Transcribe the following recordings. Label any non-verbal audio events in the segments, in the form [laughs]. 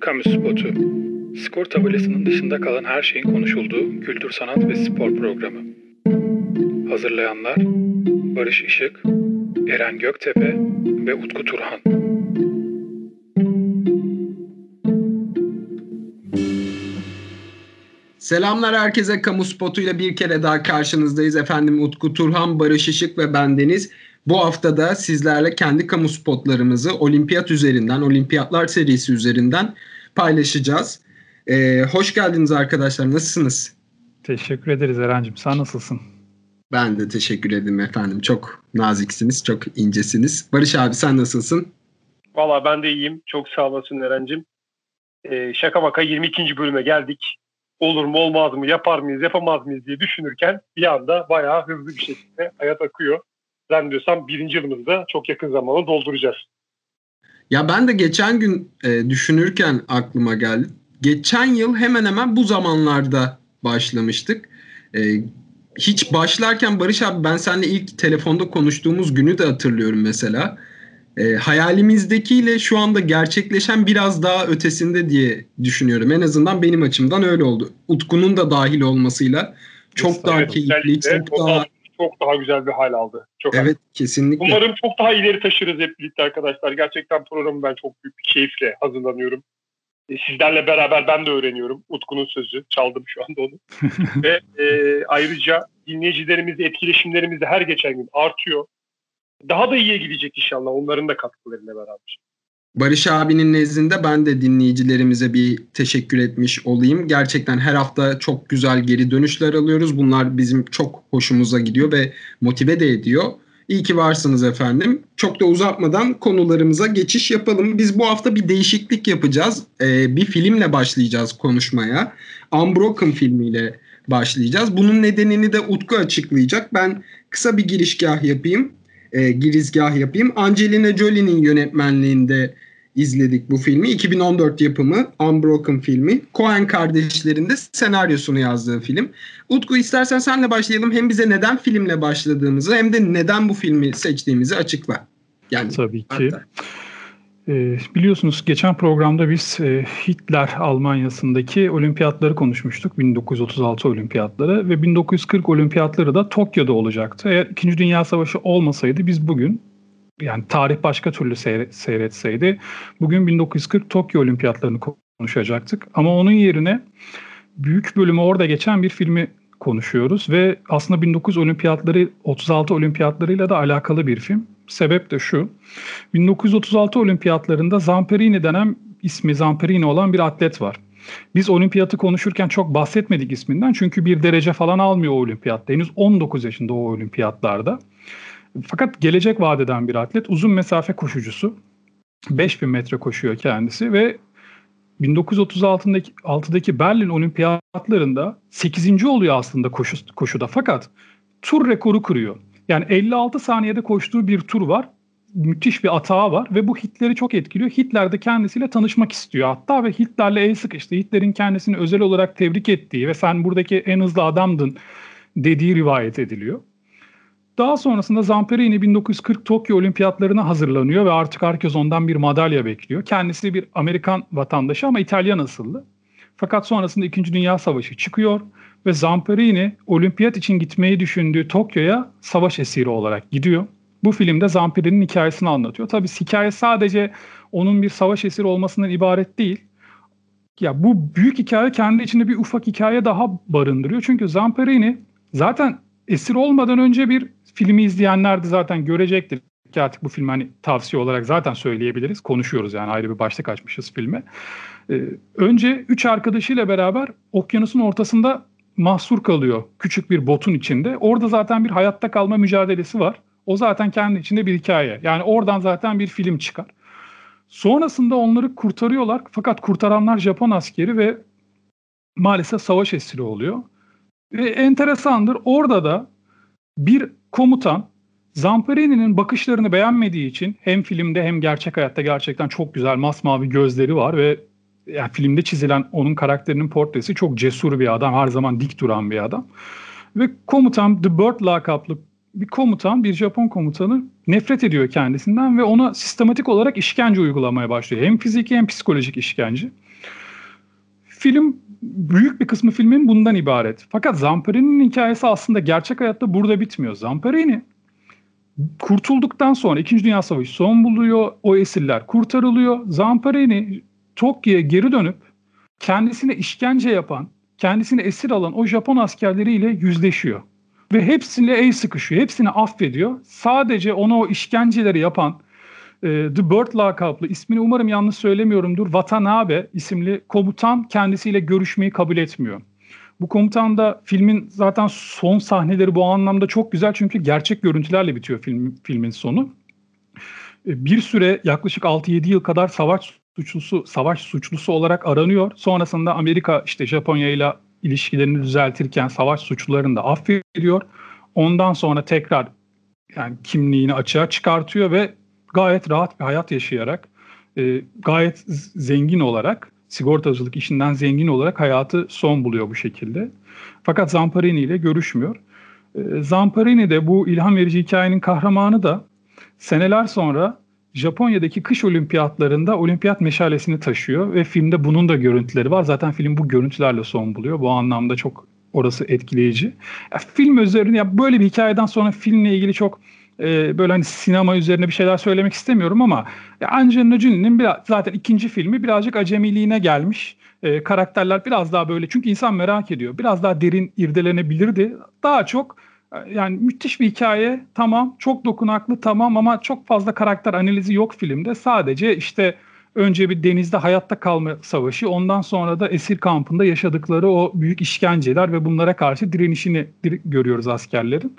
Kamu Spotu. Skor tabelasının dışında kalan her şeyin konuşulduğu kültür, sanat ve spor programı. Hazırlayanlar Barış Işık, Eren Göktepe ve Utku Turhan. Selamlar herkese. Kamu spotuyla bir kere daha karşınızdayız. Efendim Utku Turhan, Barış Işık ve bendeniz. Bu hafta da sizlerle kendi kamu spotlarımızı olimpiyat üzerinden, olimpiyatlar serisi üzerinden paylaşacağız. Ee, hoş geldiniz arkadaşlar. Nasılsınız? Teşekkür ederiz Eren'cim. Sen nasılsın? Ben de teşekkür ederim efendim. Çok naziksiniz, çok incesiniz. Barış abi sen nasılsın? Valla ben de iyiyim. Çok sağ olasın Eren'cim. Ee, şaka maka 22. bölüme geldik. Olur mu olmaz mı, yapar mıyız, yapamaz mıyız diye düşünürken bir anda bayağı hızlı bir şekilde hayat akıyor. Zannediyorsam birinci yılımızda çok yakın zamanda dolduracağız. Ya ben de geçen gün e, düşünürken aklıma geldi. Geçen yıl hemen hemen bu zamanlarda başlamıştık. E, hiç başlarken Barış abi ben seninle ilk telefonda konuştuğumuz günü de hatırlıyorum mesela. E, hayalimizdekiyle şu anda gerçekleşen biraz daha ötesinde diye düşünüyorum. En azından benim açımdan öyle oldu. Utku'nun da dahil olmasıyla çok Evet, daha keyifli, çok daha da çok daha güzel bir hal aldı. Çok evet kesinlikle. Umarım çok daha ileri taşırız hep birlikte arkadaşlar. Gerçekten programı ben çok büyük bir keyifle hazırlanıyorum. E, Sizlerle beraber ben de öğreniyorum. Utku'nun sözü. Çaldım şu anda onu. [laughs] Ve e, ayrıca dinleyicilerimizle etkileşimlerimiz de her geçen gün artıyor. Daha da iyiye gidecek inşallah onların da katkılarıyla beraber. Barış abinin nezdinde ben de dinleyicilerimize bir teşekkür etmiş olayım. Gerçekten her hafta çok güzel geri dönüşler alıyoruz. Bunlar bizim çok hoşumuza gidiyor ve motive de ediyor. İyi ki varsınız efendim. Çok da uzatmadan konularımıza geçiş yapalım. Biz bu hafta bir değişiklik yapacağız. Ee, bir filmle başlayacağız konuşmaya. Unbroken filmiyle başlayacağız. Bunun nedenini de Utku açıklayacak. Ben kısa bir girişgah yapayım e, girizgah yapayım. Angelina Jolie'nin yönetmenliğinde izledik bu filmi. 2014 yapımı Unbroken filmi. Coen kardeşlerin de senaryosunu yazdığı film. Utku istersen senle başlayalım. Hem bize neden filmle başladığımızı hem de neden bu filmi seçtiğimizi açıkla. Yani Tabii ki. Ee, biliyorsunuz geçen programda biz e, Hitler Almanya'sındaki olimpiyatları konuşmuştuk. 1936 olimpiyatları ve 1940 olimpiyatları da Tokyo'da olacaktı. Eğer 2. Dünya Savaşı olmasaydı biz bugün yani tarih başka türlü seyret, seyretseydi bugün 1940 Tokyo olimpiyatlarını konuşacaktık. Ama onun yerine büyük bölümü orada geçen bir filmi konuşuyoruz ve aslında 19 olimpiyatları 36 olimpiyatlarıyla da alakalı bir film. Sebep de şu. 1936 olimpiyatlarında Zamperini denen ismi Zamperini olan bir atlet var. Biz olimpiyatı konuşurken çok bahsetmedik isminden çünkü bir derece falan almıyor o olimpiyatta. Henüz 19 yaşında o olimpiyatlarda. Fakat gelecek vadeden bir atlet. Uzun mesafe koşucusu. 5000 metre koşuyor kendisi ve 1936'daki 6'daki Berlin olimpiyatlarında 8. oluyor aslında koşu, koşuda. Fakat tur rekoru kırıyor. Yani 56 saniyede koştuğu bir tur var. Müthiş bir atağı var ve bu Hitler'i çok etkiliyor. Hitler de kendisiyle tanışmak istiyor hatta ve Hitler'le el sıkıştı. Hitler'in kendisini özel olarak tebrik ettiği ve sen buradaki en hızlı adamdın dediği rivayet ediliyor. Daha sonrasında Zamperini 1940 Tokyo Olimpiyatlarına hazırlanıyor ve artık herkes ondan bir madalya bekliyor. Kendisi bir Amerikan vatandaşı ama İtalyan asıllı. Fakat sonrasında 2. Dünya Savaşı çıkıyor ve Zamperini olimpiyat için gitmeyi düşündüğü Tokyo'ya savaş esiri olarak gidiyor. Bu filmde Zamperini'nin hikayesini anlatıyor. Tabii hikaye sadece onun bir savaş esiri olmasından ibaret değil. Ya bu büyük hikaye kendi içinde bir ufak hikaye daha barındırıyor. Çünkü Zamperini zaten esir olmadan önce bir filmi izleyenler de zaten görecektir ki artık bu film hani tavsiye olarak zaten söyleyebiliriz. Konuşuyoruz yani ayrı bir başlık açmışız filme. Ee, önce üç arkadaşıyla beraber okyanusun ortasında mahsur kalıyor küçük bir botun içinde. Orada zaten bir hayatta kalma mücadelesi var. O zaten kendi içinde bir hikaye. Yani oradan zaten bir film çıkar. Sonrasında onları kurtarıyorlar. Fakat kurtaranlar Japon askeri ve maalesef savaş esiri oluyor. Ve enteresandır orada da bir komutan Zamperini'nin bakışlarını beğenmediği için hem filmde hem gerçek hayatta gerçekten çok güzel masmavi gözleri var ve yani filmde çizilen onun karakterinin portresi çok cesur bir adam. Her zaman dik duran bir adam. Ve komutan The Bird lakaplı bir komutan, bir Japon komutanı nefret ediyor kendisinden ve ona sistematik olarak işkence uygulamaya başlıyor. Hem fiziki hem psikolojik işkence. Film büyük bir kısmı filmin bundan ibaret. Fakat Zamperini'nin hikayesi aslında gerçek hayatta burada bitmiyor. Zamperini kurtulduktan sonra 2. Dünya Savaşı son buluyor. O esirler kurtarılıyor. Zamperini Tokyo'ya geri dönüp kendisine işkence yapan, kendisini esir alan o Japon askerleriyle yüzleşiyor. Ve hepsiyle el sıkışıyor. Hepsini affediyor. Sadece ona o işkenceleri yapan e, The Bird lakaplı ismini umarım yanlış söylemiyorumdur. Watanabe isimli komutan kendisiyle görüşmeyi kabul etmiyor. Bu komutan da filmin zaten son sahneleri bu anlamda çok güzel çünkü gerçek görüntülerle bitiyor film, filmin sonu. E, bir süre yaklaşık 6-7 yıl kadar savaş suçlusu savaş suçlusu olarak aranıyor. Sonrasında Amerika işte Japonya ile ilişkilerini düzeltirken savaş suçlularını da affediyor. Ondan sonra tekrar yani kimliğini açığa çıkartıyor ve gayet rahat bir hayat yaşayarak e, gayet zengin olarak sigortacılık işinden zengin olarak hayatı son buluyor bu şekilde. Fakat Zamparini ile görüşmüyor. E, Zamparini de bu ilham verici hikayenin kahramanı da seneler sonra Japonya'daki kış olimpiyatlarında olimpiyat meşalesini taşıyor ve filmde bunun da görüntüleri var. Zaten film bu görüntülerle son buluyor. Bu anlamda çok orası etkileyici. Ya, film üzerine ya böyle bir hikayeden sonra filmle ilgili çok e, böyle hani sinema üzerine bir şeyler söylemek istemiyorum ama ya Angelina Jolie'nin zaten ikinci filmi birazcık acemiliğine gelmiş. E, karakterler biraz daha böyle çünkü insan merak ediyor. Biraz daha derin irdelenebilirdi. Daha çok yani müthiş bir hikaye tamam çok dokunaklı tamam ama çok fazla karakter analizi yok filmde. Sadece işte önce bir denizde hayatta kalma savaşı ondan sonra da esir kampında yaşadıkları o büyük işkenceler ve bunlara karşı direnişini görüyoruz askerlerin.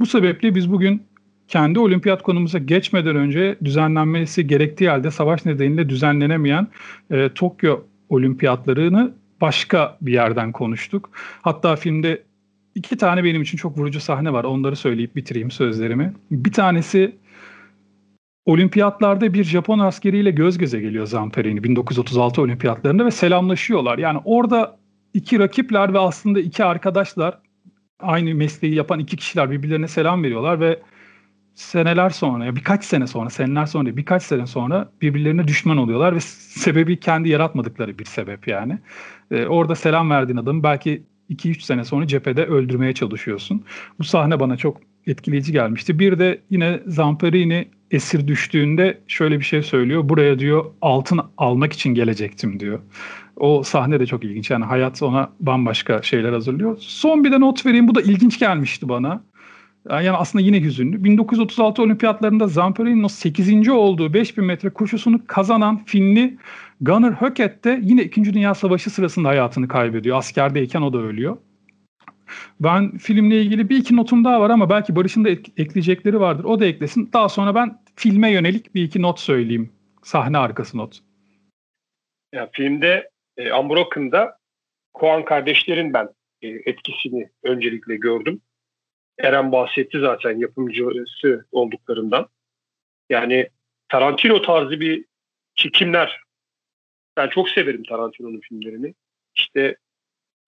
Bu sebeple biz bugün kendi olimpiyat konumuza geçmeden önce düzenlenmesi gerektiği halde savaş nedeniyle düzenlenemeyen e, Tokyo olimpiyatlarını başka bir yerden konuştuk. Hatta filmde iki tane benim için çok vurucu sahne var. Onları söyleyip bitireyim sözlerimi. Bir tanesi olimpiyatlarda bir Japon askeriyle göz göze geliyor Zamperini 1936 olimpiyatlarında ve selamlaşıyorlar. Yani orada iki rakipler ve aslında iki arkadaşlar aynı mesleği yapan iki kişiler birbirlerine selam veriyorlar ve seneler sonra, birkaç sene sonra, seneler sonra, birkaç sene sonra birbirlerine düşman oluyorlar ve sebebi kendi yaratmadıkları bir sebep yani. Ee, orada selam verdiğin adamı belki 2-3 sene sonra cephede öldürmeye çalışıyorsun. Bu sahne bana çok etkileyici gelmişti. Bir de yine Zamperini esir düştüğünde şöyle bir şey söylüyor. Buraya diyor altın almak için gelecektim diyor. O sahne de çok ilginç. Yani hayat ona bambaşka şeyler hazırlıyor. Son bir de not vereyim. Bu da ilginç gelmişti bana. Yani aslında yine hüzünlü. 1936 olimpiyatlarında Zamperini'nin o 8. olduğu 5000 metre koşusunu kazanan Finli Gunnar Höcket de yine 2. Dünya Savaşı sırasında hayatını kaybediyor. Askerdeyken o da ölüyor. Ben filmle ilgili bir iki notum daha var ama belki Barış'ın da ekleyecekleri vardır. O da eklesin. Daha sonra ben filme yönelik bir iki not söyleyeyim. Sahne arkası not. Ya, filmde e, Unbroken'da Koan kardeşlerin ben e, etkisini öncelikle gördüm. Eren bahsetti zaten yapımcısı olduklarından. Yani Tarantino tarzı bir çekimler. Ben çok severim Tarantino'nun filmlerini. İşte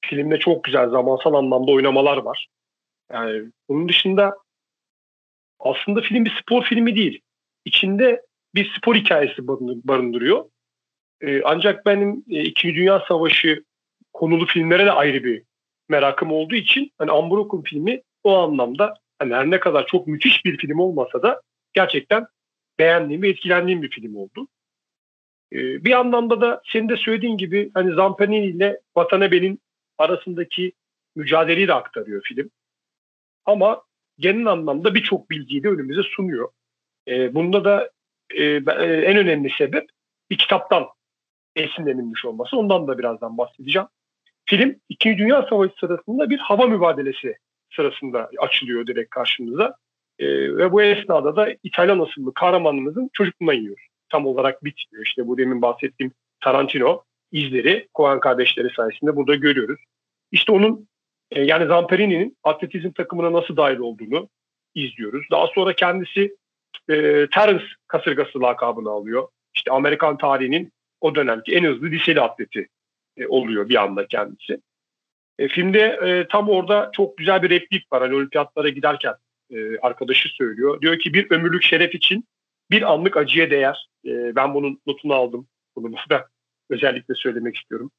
filmde çok güzel zamansal anlamda oynamalar var. Yani bunun dışında aslında film bir spor filmi değil. İçinde bir spor hikayesi barındırıyor. Ee, ancak benim e, İkinci Dünya Savaşı konulu filmlere de ayrı bir merakım olduğu için hani Unbroken filmi o anlamda hani her ne kadar çok müthiş bir film olmasa da gerçekten beğendiğim ve etkilendiğim bir film oldu. Ee, bir anlamda da senin de söylediğin gibi hani Zampanini ile Watanabe'nin arasındaki mücadeleyi de aktarıyor film. Ama genel anlamda birçok bilgiyi de önümüze sunuyor. E, bunda da e, e, en önemli sebep bir kitaptan esinlenilmiş olması. Ondan da birazdan bahsedeceğim. Film İkinci Dünya Savaşı sırasında bir hava mübadelesi sırasında açılıyor direkt karşımıza. E, ve bu esnada da İtalyan asıllı kahramanımızın çocukluğuna iniyor. Tam olarak bitmiyor. İşte bu demin bahsettiğim Tarantino izleri Coen kardeşleri sayesinde burada görüyoruz. İşte onun e, yani Zamperini'nin atletizm takımına nasıl dahil olduğunu izliyoruz. Daha sonra kendisi e, Terence kasırgası lakabını alıyor. İşte Amerikan tarihinin o dönemki en hızlı liseli atleti e, oluyor bir anda kendisi. E, filmde e, tam orada çok güzel bir replik var. Hani olimpiyatlara giderken e, arkadaşı söylüyor. Diyor ki bir ömürlük şeref için bir anlık acıya değer. E, ben bunun notunu aldım. Bunu [laughs] da özellikle söylemek istiyorum.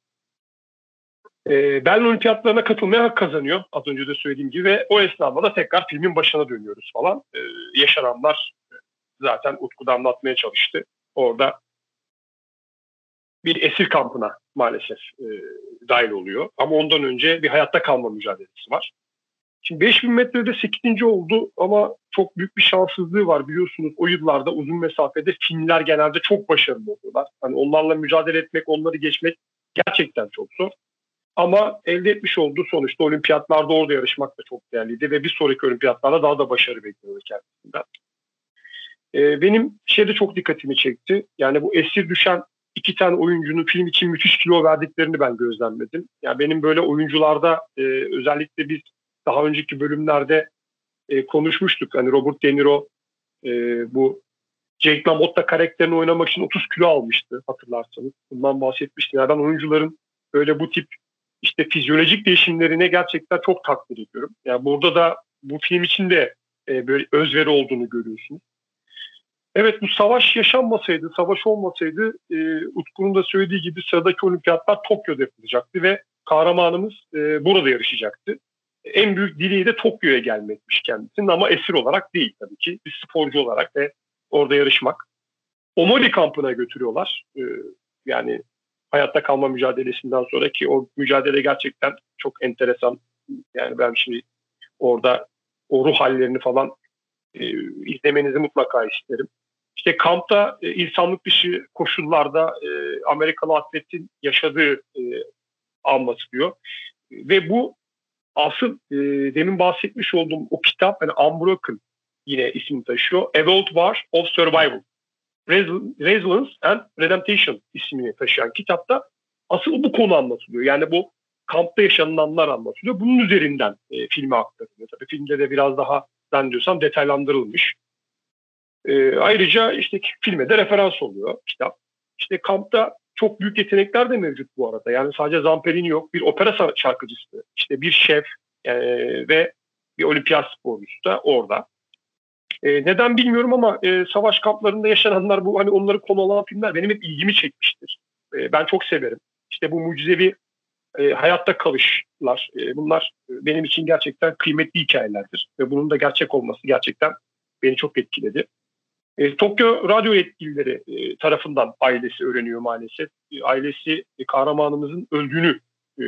E, Berlin Olimpiyatlarına katılmaya hak kazanıyor. Az önce de söylediğim gibi ve o esnada da tekrar filmin başına dönüyoruz falan. E, yaşananlar zaten Utku'da anlatmaya çalıştı. Orada bir esir kampına maalesef e, dahil oluyor. Ama ondan önce bir hayatta kalma mücadelesi var. Şimdi 5000 metrede 8. oldu ama çok büyük bir şanssızlığı var biliyorsunuz. O yıllarda uzun mesafede Finler genelde çok başarılı oluyorlar. Hani onlarla mücadele etmek, onları geçmek gerçekten çok zor. Ama elde etmiş olduğu sonuçta olimpiyatlarda orada yarışmak da çok değerliydi ve bir sonraki olimpiyatlarda daha da başarı bekliyordu kendisinden. Ee, benim şeyde çok dikkatimi çekti. Yani bu esir düşen iki tane oyuncunun film için müthiş kilo verdiklerini ben gözlemledim. Yani benim böyle oyuncularda e, özellikle biz daha önceki bölümlerde e, konuşmuştuk. Hani Robert De Niro e, bu Jake LaMotta karakterini oynamak için 30 kilo almıştı hatırlarsanız. Bundan bahsetmişti. Yani ben oyuncuların böyle bu tip işte fizyolojik değişimlerine gerçekten çok takdir ediyorum. Yani burada da bu film için de e, böyle özveri olduğunu görüyorsunuz. Evet bu savaş yaşanmasaydı, savaş olmasaydı e, Utku'nun da söylediği gibi sıradaki olimpiyatlar Tokyo'da yapılacaktı ve kahramanımız e, burada yarışacaktı. En büyük dileği de Tokyo'ya gelmekmiş kendisinin ama esir olarak değil tabii ki. Bir sporcu olarak ve orada yarışmak. Omori kampına götürüyorlar. E, yani hayatta kalma mücadelesinden sonra ki o mücadele gerçekten çok enteresan. Yani ben şimdi orada o ruh hallerini falan e, izlemenizi mutlaka isterim. İşte kampta e, insanlık dışı koşullarda e, Amerikalı atletin yaşadığı e, anlatılıyor. Ve bu asıl e, demin bahsetmiş olduğum o kitap yani Unbroken yine ismini taşıyor. A World War of Survival. Resilience and Redemption ismini taşıyan kitapta asıl bu konu anlatılıyor. Yani bu kampta yaşananlar anlatılıyor. Bunun üzerinden e, filme aktarılıyor. Tabii filmde de biraz daha ben diyorsam detaylandırılmış. E, ayrıca işte filme de referans oluyor kitap. İşte kampta çok büyük yetenekler de mevcut bu arada. Yani sadece Zamperini yok. Bir opera şarkıcısı, işte bir şef e, ve bir olimpiyat sporcusu da orada. E, neden bilmiyorum ama e, savaş kamplarında yaşananlar bu hani onları konu alan filmler benim hep ilgimi çekmiştir. E, ben çok severim. İşte bu mucizevi e, hayatta kalışlar e, bunlar benim için gerçekten kıymetli hikayelerdir. Ve bunun da gerçek olması gerçekten beni çok etkiledi. E, Tokyo radyo yetkilileri e, tarafından ailesi öğreniyor maalesef. E, ailesi e, kahramanımızın öldüğünü e,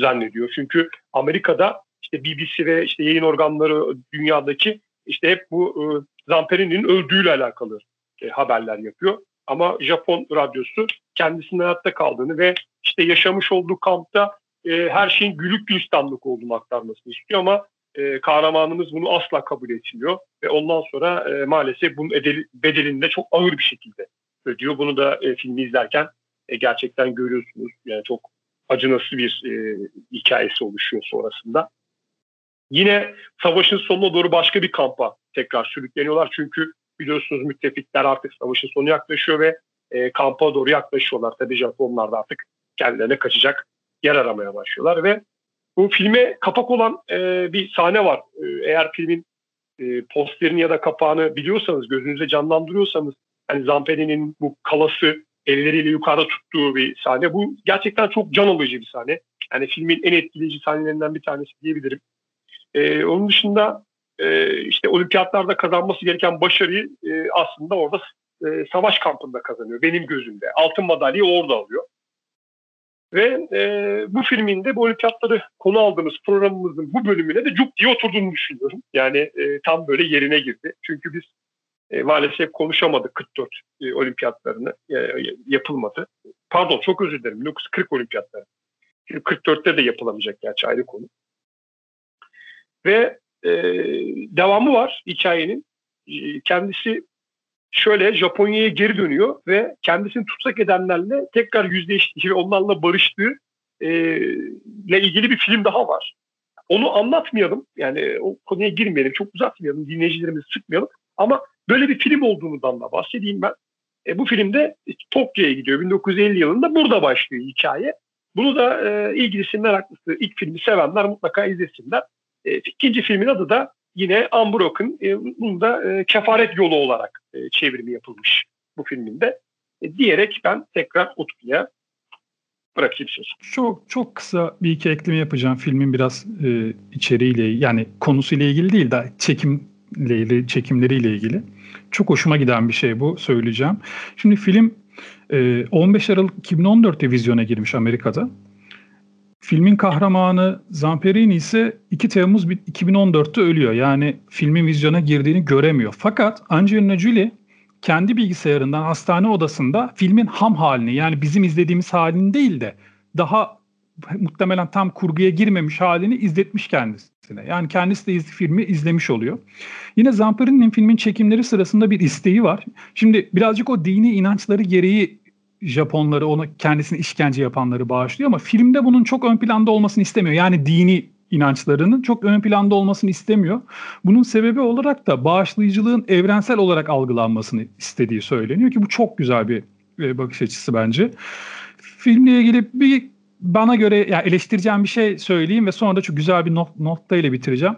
zannediyor. Çünkü Amerika'da işte BBC ve işte yayın organları dünyadaki işte hep bu e, Zamperini'nin öldüğüyle alakalı e, haberler yapıyor. Ama Japon radyosu kendisinin hayatta kaldığını ve işte yaşamış olduğu kampta e, her şeyin gülük gülistanlık olduğunu aktarmasını istiyor ama e, kahramanımız bunu asla kabul etmiyor ve ondan sonra e, maalesef bunun edeli, bedelini de çok ağır bir şekilde ödüyor. Bunu da e, filmi izlerken e, gerçekten görüyorsunuz. Yani çok acınası bir e, hikayesi oluşuyor sonrasında. Yine savaşın sonuna doğru başka bir kampa tekrar sürükleniyorlar. Çünkü biliyorsunuz müttefikler artık savaşın sonu yaklaşıyor ve e, kampa doğru yaklaşıyorlar. Tabii Japonlar da artık kendilerine kaçacak yer aramaya başlıyorlar ve bu filme kapak olan e, bir sahne var. E, eğer filmin e, posterini ya da kapağını biliyorsanız, gözünüze canlandırıyorsanız hani Zamperi'nin bu kalası elleriyle yukarıda tuttuğu bir sahne. Bu gerçekten çok can alıcı bir sahne. Yani filmin en etkileyici sahnelerinden bir tanesi diyebilirim. E, onun dışında e, işte olimpiyatlarda kazanması gereken başarıyı e, aslında orada e, savaş kampında kazanıyor benim gözümde. Altın madalyayı orada alıyor. Ve e, bu filmin de bu olimpiyatları konu aldığımız programımızın bu bölümüne de cuk diye oturduğunu düşünüyorum. Yani e, tam böyle yerine girdi. Çünkü biz e, maalesef konuşamadık 44 e, olimpiyatlarını e, yapılmadı. Pardon çok özür dilerim 1940 olimpiyatları. Çünkü 44'te de yapılamayacak gerçi ayrı konu. Ve e, devamı var hikayenin. E, kendisi şöyle Japonya'ya geri dönüyor ve kendisini tutsak edenlerle tekrar yüzleştiği ve onlarla barıştığı e, ile ilgili bir film daha var. Onu anlatmayalım. Yani o konuya girmeyelim. Çok uzatmayalım. Dinleyicilerimizi sıkmayalım. Ama böyle bir film olduğundan da bahsedeyim ben. E, bu filmde Tokyo'ya gidiyor. 1950 yılında burada başlıyor hikaye. Bunu da e, ilgilisi meraklısı ilk filmi sevenler mutlaka izlesinler. E, ikinci filmin adı da yine Unbroken e, bunu da e, kefaret yolu olarak e, çevirimi yapılmış bu filminde. E, diyerek ben tekrar Utku'ya bırakayım sözü. Çok çok kısa bir iki ekleme yapacağım filmin biraz e, içeriğiyle yani konusuyla ilgili değil de çekimle ilgili, çekimleriyle ilgili. Çok hoşuma giden bir şey bu söyleyeceğim. Şimdi film e, 15 Aralık 2014'te vizyona girmiş Amerika'da. Filmin kahramanı Zamperini ise 2 Temmuz 2014'te ölüyor. Yani filmin vizyona girdiğini göremiyor. Fakat Angelina Jolie kendi bilgisayarından hastane odasında filmin ham halini yani bizim izlediğimiz halini değil de daha muhtemelen tam kurguya girmemiş halini izletmiş kendisine. Yani kendisi de iz, filmi izlemiş oluyor. Yine Zamperini'nin filmin çekimleri sırasında bir isteği var. Şimdi birazcık o dini inançları gereği Japonları ona kendisini işkence yapanları bağışlıyor ama filmde bunun çok ön planda olmasını istemiyor. Yani dini inançlarının çok ön planda olmasını istemiyor. Bunun sebebi olarak da bağışlayıcılığın evrensel olarak algılanmasını istediği söyleniyor ki bu çok güzel bir e, bakış açısı bence. Filmle ilgili bir bana göre ya eleştireceğim bir şey söyleyeyim ve sonra da çok güzel bir not, notta ile bitireceğim.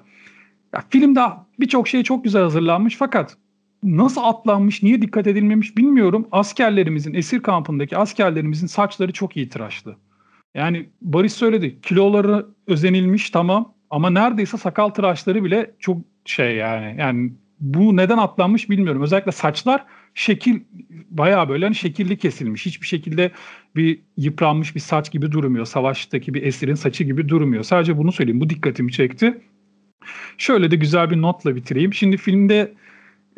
Ya, filmde birçok şey çok güzel hazırlanmış fakat nasıl atlanmış, niye dikkat edilmemiş bilmiyorum. Askerlerimizin, esir kampındaki askerlerimizin saçları çok iyi tıraşlı. Yani Barış söyledi. Kiloları özenilmiş tamam ama neredeyse sakal tıraşları bile çok şey yani. Yani bu neden atlanmış bilmiyorum. Özellikle saçlar şekil bayağı böyle hani şekilli kesilmiş. Hiçbir şekilde bir yıpranmış bir saç gibi durmuyor. Savaştaki bir esirin saçı gibi durmuyor. Sadece bunu söyleyeyim. Bu dikkatimi çekti. Şöyle de güzel bir notla bitireyim. Şimdi filmde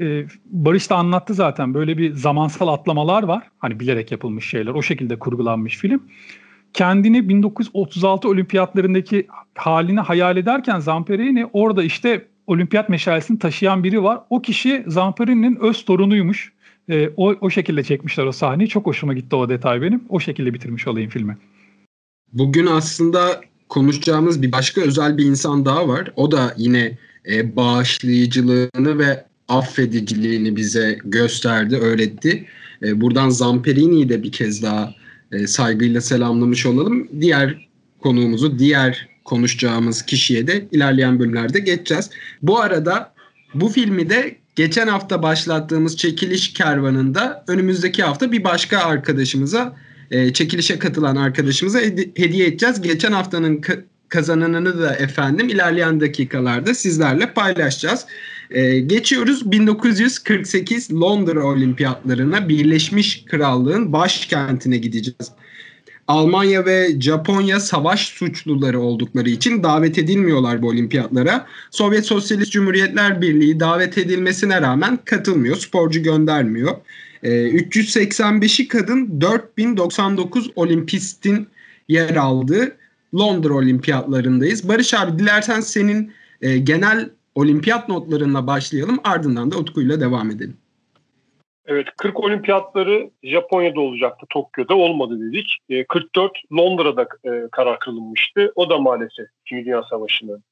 e, Barış da anlattı zaten. Böyle bir zamansal atlamalar var. Hani bilerek yapılmış şeyler. O şekilde kurgulanmış film kendini 1936 olimpiyatlarındaki halini hayal ederken Zamperini orada işte olimpiyat meşalesini taşıyan biri var. O kişi Zamperini'nin öz torunuymuş. E, o, o şekilde çekmişler o sahneyi. Çok hoşuma gitti o detay benim. O şekilde bitirmiş olayım filmi. Bugün aslında konuşacağımız bir başka özel bir insan daha var. O da yine e, bağışlayıcılığını ve affediciliğini bize gösterdi, öğretti. E, buradan Zamperini'yi de bir kez daha e, saygıyla selamlamış olalım. Diğer konuğumuzu, diğer konuşacağımız kişiye de ilerleyen bölümlerde geçeceğiz. Bu arada bu filmi de geçen hafta başlattığımız çekiliş kervanında önümüzdeki hafta bir başka arkadaşımıza e, çekilişe katılan arkadaşımıza hediye edeceğiz. Geçen haftanın kazananını da efendim ilerleyen dakikalarda sizlerle paylaşacağız. Ee, geçiyoruz 1948 Londra Olimpiyatlarına Birleşmiş Krallığın başkentine gideceğiz. Almanya ve Japonya savaş suçluları oldukları için davet edilmiyorlar bu olimpiyatlara. Sovyet Sosyalist Cumhuriyetler Birliği davet edilmesine rağmen katılmıyor, sporcu göndermiyor. Ee, 385'i kadın 4099 olimpistin yer aldığı Londra Olimpiyatlarındayız. Barış abi dilersen senin e, genel olimpiyat notlarına başlayalım ardından da Utku'yla devam edelim. Evet 40 olimpiyatları Japonya'da olacaktı Tokyo'da olmadı dedik. 44 e, Londra'da e, karar kılınmıştı. O da maalesef 2. Dünya Savaşı'nın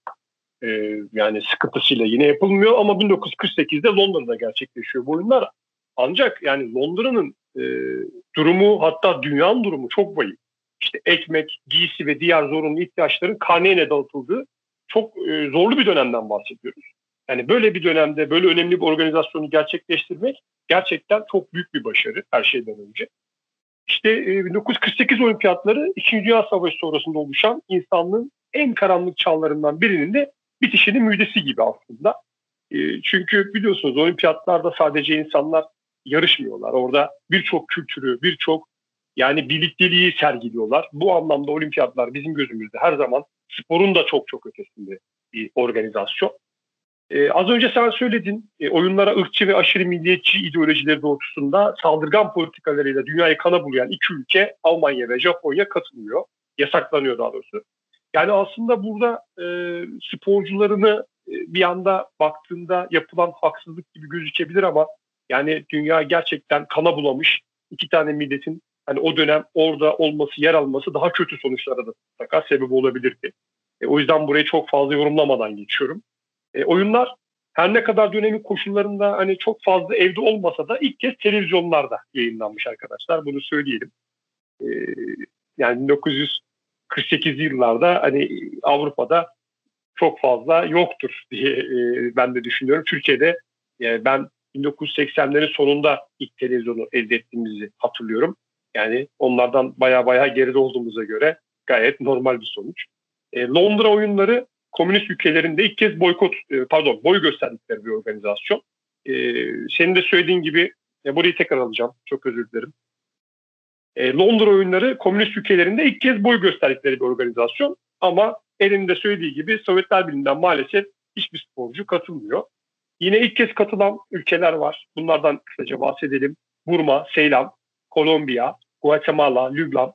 e, yani sıkıntısıyla yine yapılmıyor ama 1948'de Londra'da gerçekleşiyor bu oyunlar. Ancak yani Londra'nın durumu hatta dünyanın durumu çok vahim. İşte ekmek, giysi ve diğer zorunlu ihtiyaçların karneyle dağıtıldığı çok e, zorlu bir dönemden bahsediyoruz. Yani böyle bir dönemde böyle önemli bir organizasyonu gerçekleştirmek gerçekten çok büyük bir başarı her şeyden önce. İşte e, 1948 olimpiyatları 2. Dünya Savaşı sonrasında oluşan insanlığın en karanlık çağlarından birinin de bitişinin müjdesi gibi aslında. E, çünkü biliyorsunuz olimpiyatlarda sadece insanlar yarışmıyorlar. Orada birçok kültürü, birçok yani birlikteliği sergiliyorlar. Bu anlamda olimpiyatlar bizim gözümüzde her zaman sporun da çok çok ötesinde bir organizasyon. Ee, az önce sen söyledin, e, oyunlara ırkçı ve aşırı milliyetçi ideolojileri doğrultusunda saldırgan politikalarıyla dünyayı kana bulayan iki ülke Almanya ve Japonya katılıyor. Yasaklanıyor daha doğrusu. Yani aslında burada e, sporcularını e, bir anda baktığında yapılan haksızlık gibi gözükebilir ama yani dünya gerçekten kana bulamış iki tane milletin hani o dönem orada olması, yer alması daha kötü sonuçlara da mutlaka sebep olabilirdi. E, o yüzden burayı çok fazla yorumlamadan geçiyorum. E, oyunlar her ne kadar dönemin koşullarında hani çok fazla evde olmasa da ilk kez televizyonlarda yayınlanmış arkadaşlar. Bunu söyleyelim. E, yani 1948 yıllarda hani Avrupa'da çok fazla yoktur diye e, ben de düşünüyorum. Türkiye'de e, ben 1980'lerin sonunda ilk televizyonu elde ettiğimizi hatırlıyorum. Yani onlardan baya baya geride olduğumuza göre gayet normal bir sonuç. E, Londra oyunları komünist ülkelerinde ilk kez boykot, e, pardon boy gösterdikleri bir organizasyon. E, senin de söylediğin gibi, e, burayı tekrar alacağım, çok özür dilerim. E, Londra oyunları komünist ülkelerinde ilk kez boy gösterdikleri bir organizasyon. Ama elinde söylediği gibi Sovyetler Birliği'nden maalesef hiçbir sporcu katılmıyor. Yine ilk kez katılan ülkeler var. Bunlardan kısaca bahsedelim. Burma, Seylan, Kolombiya, Guatemala, Lübnan,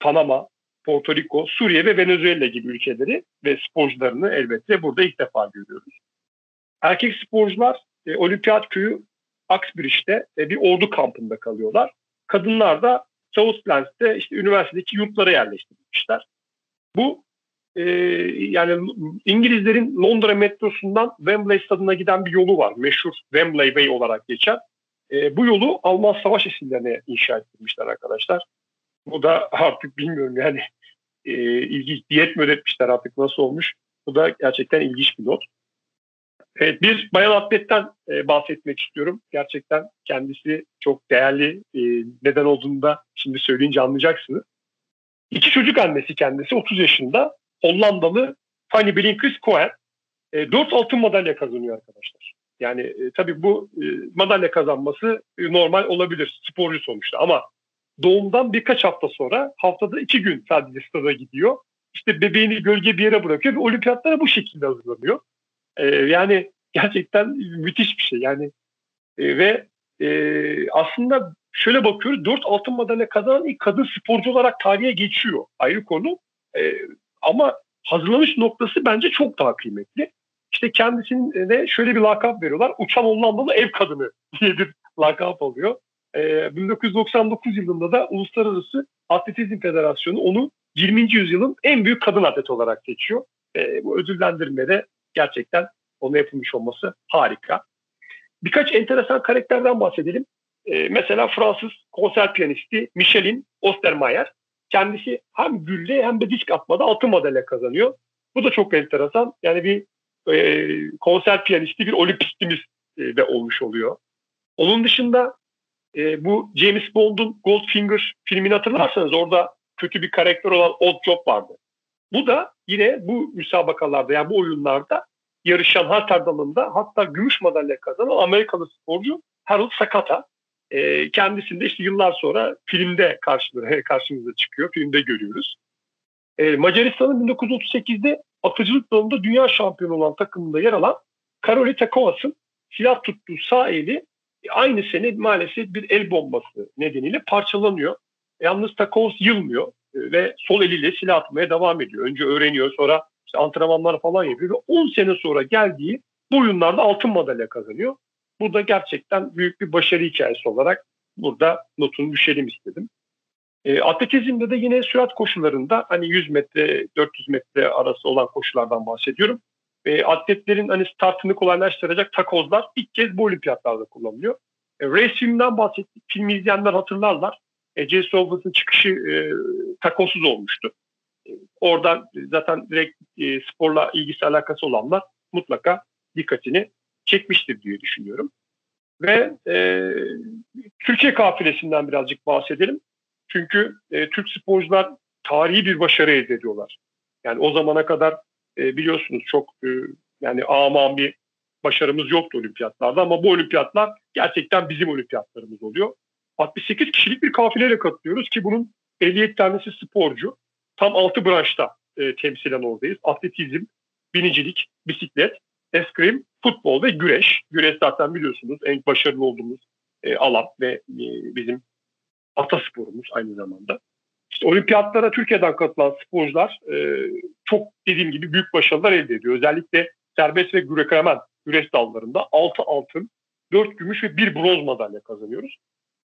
Panama, Porto Rico, Suriye ve Venezuela gibi ülkeleri ve sporcularını elbette burada ilk defa görüyoruz. Erkek sporcular e, Olimpiyat Köyü Uxbridge'de e, bir ordu kampında kalıyorlar. Kadınlar da South Plans'te işte üniversitedeki yurtlara yerleştirilmişler. Bu e, yani İngilizlerin Londra metrosundan Wembley stadına giden bir yolu var. Meşhur Wembley Way olarak geçer. E, bu yolu Alman savaş esirlerine inşa ettirmişler arkadaşlar. Bu da artık bilmiyorum yani e, ilginç diyet mi ödetmişler artık nasıl olmuş. Bu da gerçekten ilginç bir not. Evet, bir bayan atletten e, bahsetmek istiyorum. Gerçekten kendisi çok değerli. E, neden olduğunu da şimdi söyleyince anlayacaksınız. İki çocuk annesi kendisi 30 yaşında. Hollandalı Fanny Blinkers Cohen. E, 4 altın madalya kazanıyor arkadaşlar. Yani e, tabii bu e, madalya kazanması e, normal olabilir sporcu sonuçta ama doğumdan birkaç hafta sonra haftada iki gün sadece stada gidiyor. İşte bebeğini gölge bir yere bırakıyor ve olimpiyatlara bu şekilde hazırlanıyor. E, yani gerçekten müthiş bir şey. Yani e, ve e, aslında şöyle bakıyoruz dört altın madalya kazanan ilk kadın sporcu olarak tarihe geçiyor. Ayrı konu. E, ama hazırlanış noktası bence çok daha kıymetli. İşte kendisine şöyle bir lakap veriyorlar. Uçan Hollandalı ev kadını diye bir lakap alıyor. Ee, 1999 yılında da Uluslararası Atletizm Federasyonu onu 20. yüzyılın en büyük kadın atlet olarak seçiyor. Ee, bu ödüllendirmede gerçekten onu yapılmış olması harika. Birkaç enteresan karakterden bahsedelim. Ee, mesela Fransız konser piyanisti Michelin Ostermayer. Kendisi hem gülle hem de disk atmada altın madalya kazanıyor. Bu da çok enteresan. Yani bir e, konser piyanisti bir olimpistimiz e, de olmuş oluyor. Onun dışında e, bu James Bond'un Goldfinger filmini hatırlarsanız orada kötü bir karakter olan Odd Job vardı. Bu da yine bu müsabakalarda yani bu oyunlarda yarışan halter dalında hatta gümüş madalya kazanan Amerikalı sporcu Harold Sakata. E, kendisinde işte yıllar sonra filmde karşımıza çıkıyor. Filmde görüyoruz. E, Macaristan'ın 1938'de atıcılık dalında dünya şampiyonu olan takımında yer alan Karoli Takovas'ın silah tuttuğu sağ eli aynı sene maalesef bir el bombası nedeniyle parçalanıyor. Yalnız Takovas yılmıyor e, ve sol eliyle silah atmaya devam ediyor. Önce öğreniyor sonra işte antrenmanlar falan yapıyor ve 10 sene sonra geldiği bu oyunlarda altın madalya kazanıyor. Bu da gerçekten büyük bir başarı hikayesi olarak burada notunu düşelim istedim. E, atletizmde de yine sürat koşularında hani 100 metre 400 metre arası olan koşulardan bahsediyorum. E, atletlerin hani startını kolaylaştıracak takozlar ilk kez bu olimpiyatlarda kullanılıyor. E, race filmden bahsettik. Filmi izleyenler hatırlarlar. E, Jesse Owens'ın çıkışı e, takosuz olmuştu. E, oradan zaten direkt e, sporla ilgisi alakası olanlar mutlaka dikkatini çekmiştir diye düşünüyorum. Ve e, Türkiye kafilesinden birazcık bahsedelim. Çünkü e, Türk sporcular tarihi bir başarı elde ediyorlar. Yani o zamana kadar e, biliyorsunuz çok e, yani aman bir başarımız yoktu olimpiyatlarda ama bu olimpiyatlar gerçekten bizim olimpiyatlarımız oluyor. 68 kişilik bir kafileyle katılıyoruz ki bunun 57 tanesi sporcu. Tam 6 branşta e, temsilen oradayız. Atletizm, binicilik, bisiklet, eskrim, futbol ve güreş. Güreş zaten biliyorsunuz en başarılı olduğumuz e, alan ve e, bizim atasporumuz aynı zamanda. İşte olimpiyatlara Türkiye'den katılan sporcular e, çok dediğim gibi büyük başarılar elde ediyor. Özellikle serbest ve greco güreş dallarında 6 altın, 4 gümüş ve 1 bronz madalya kazanıyoruz.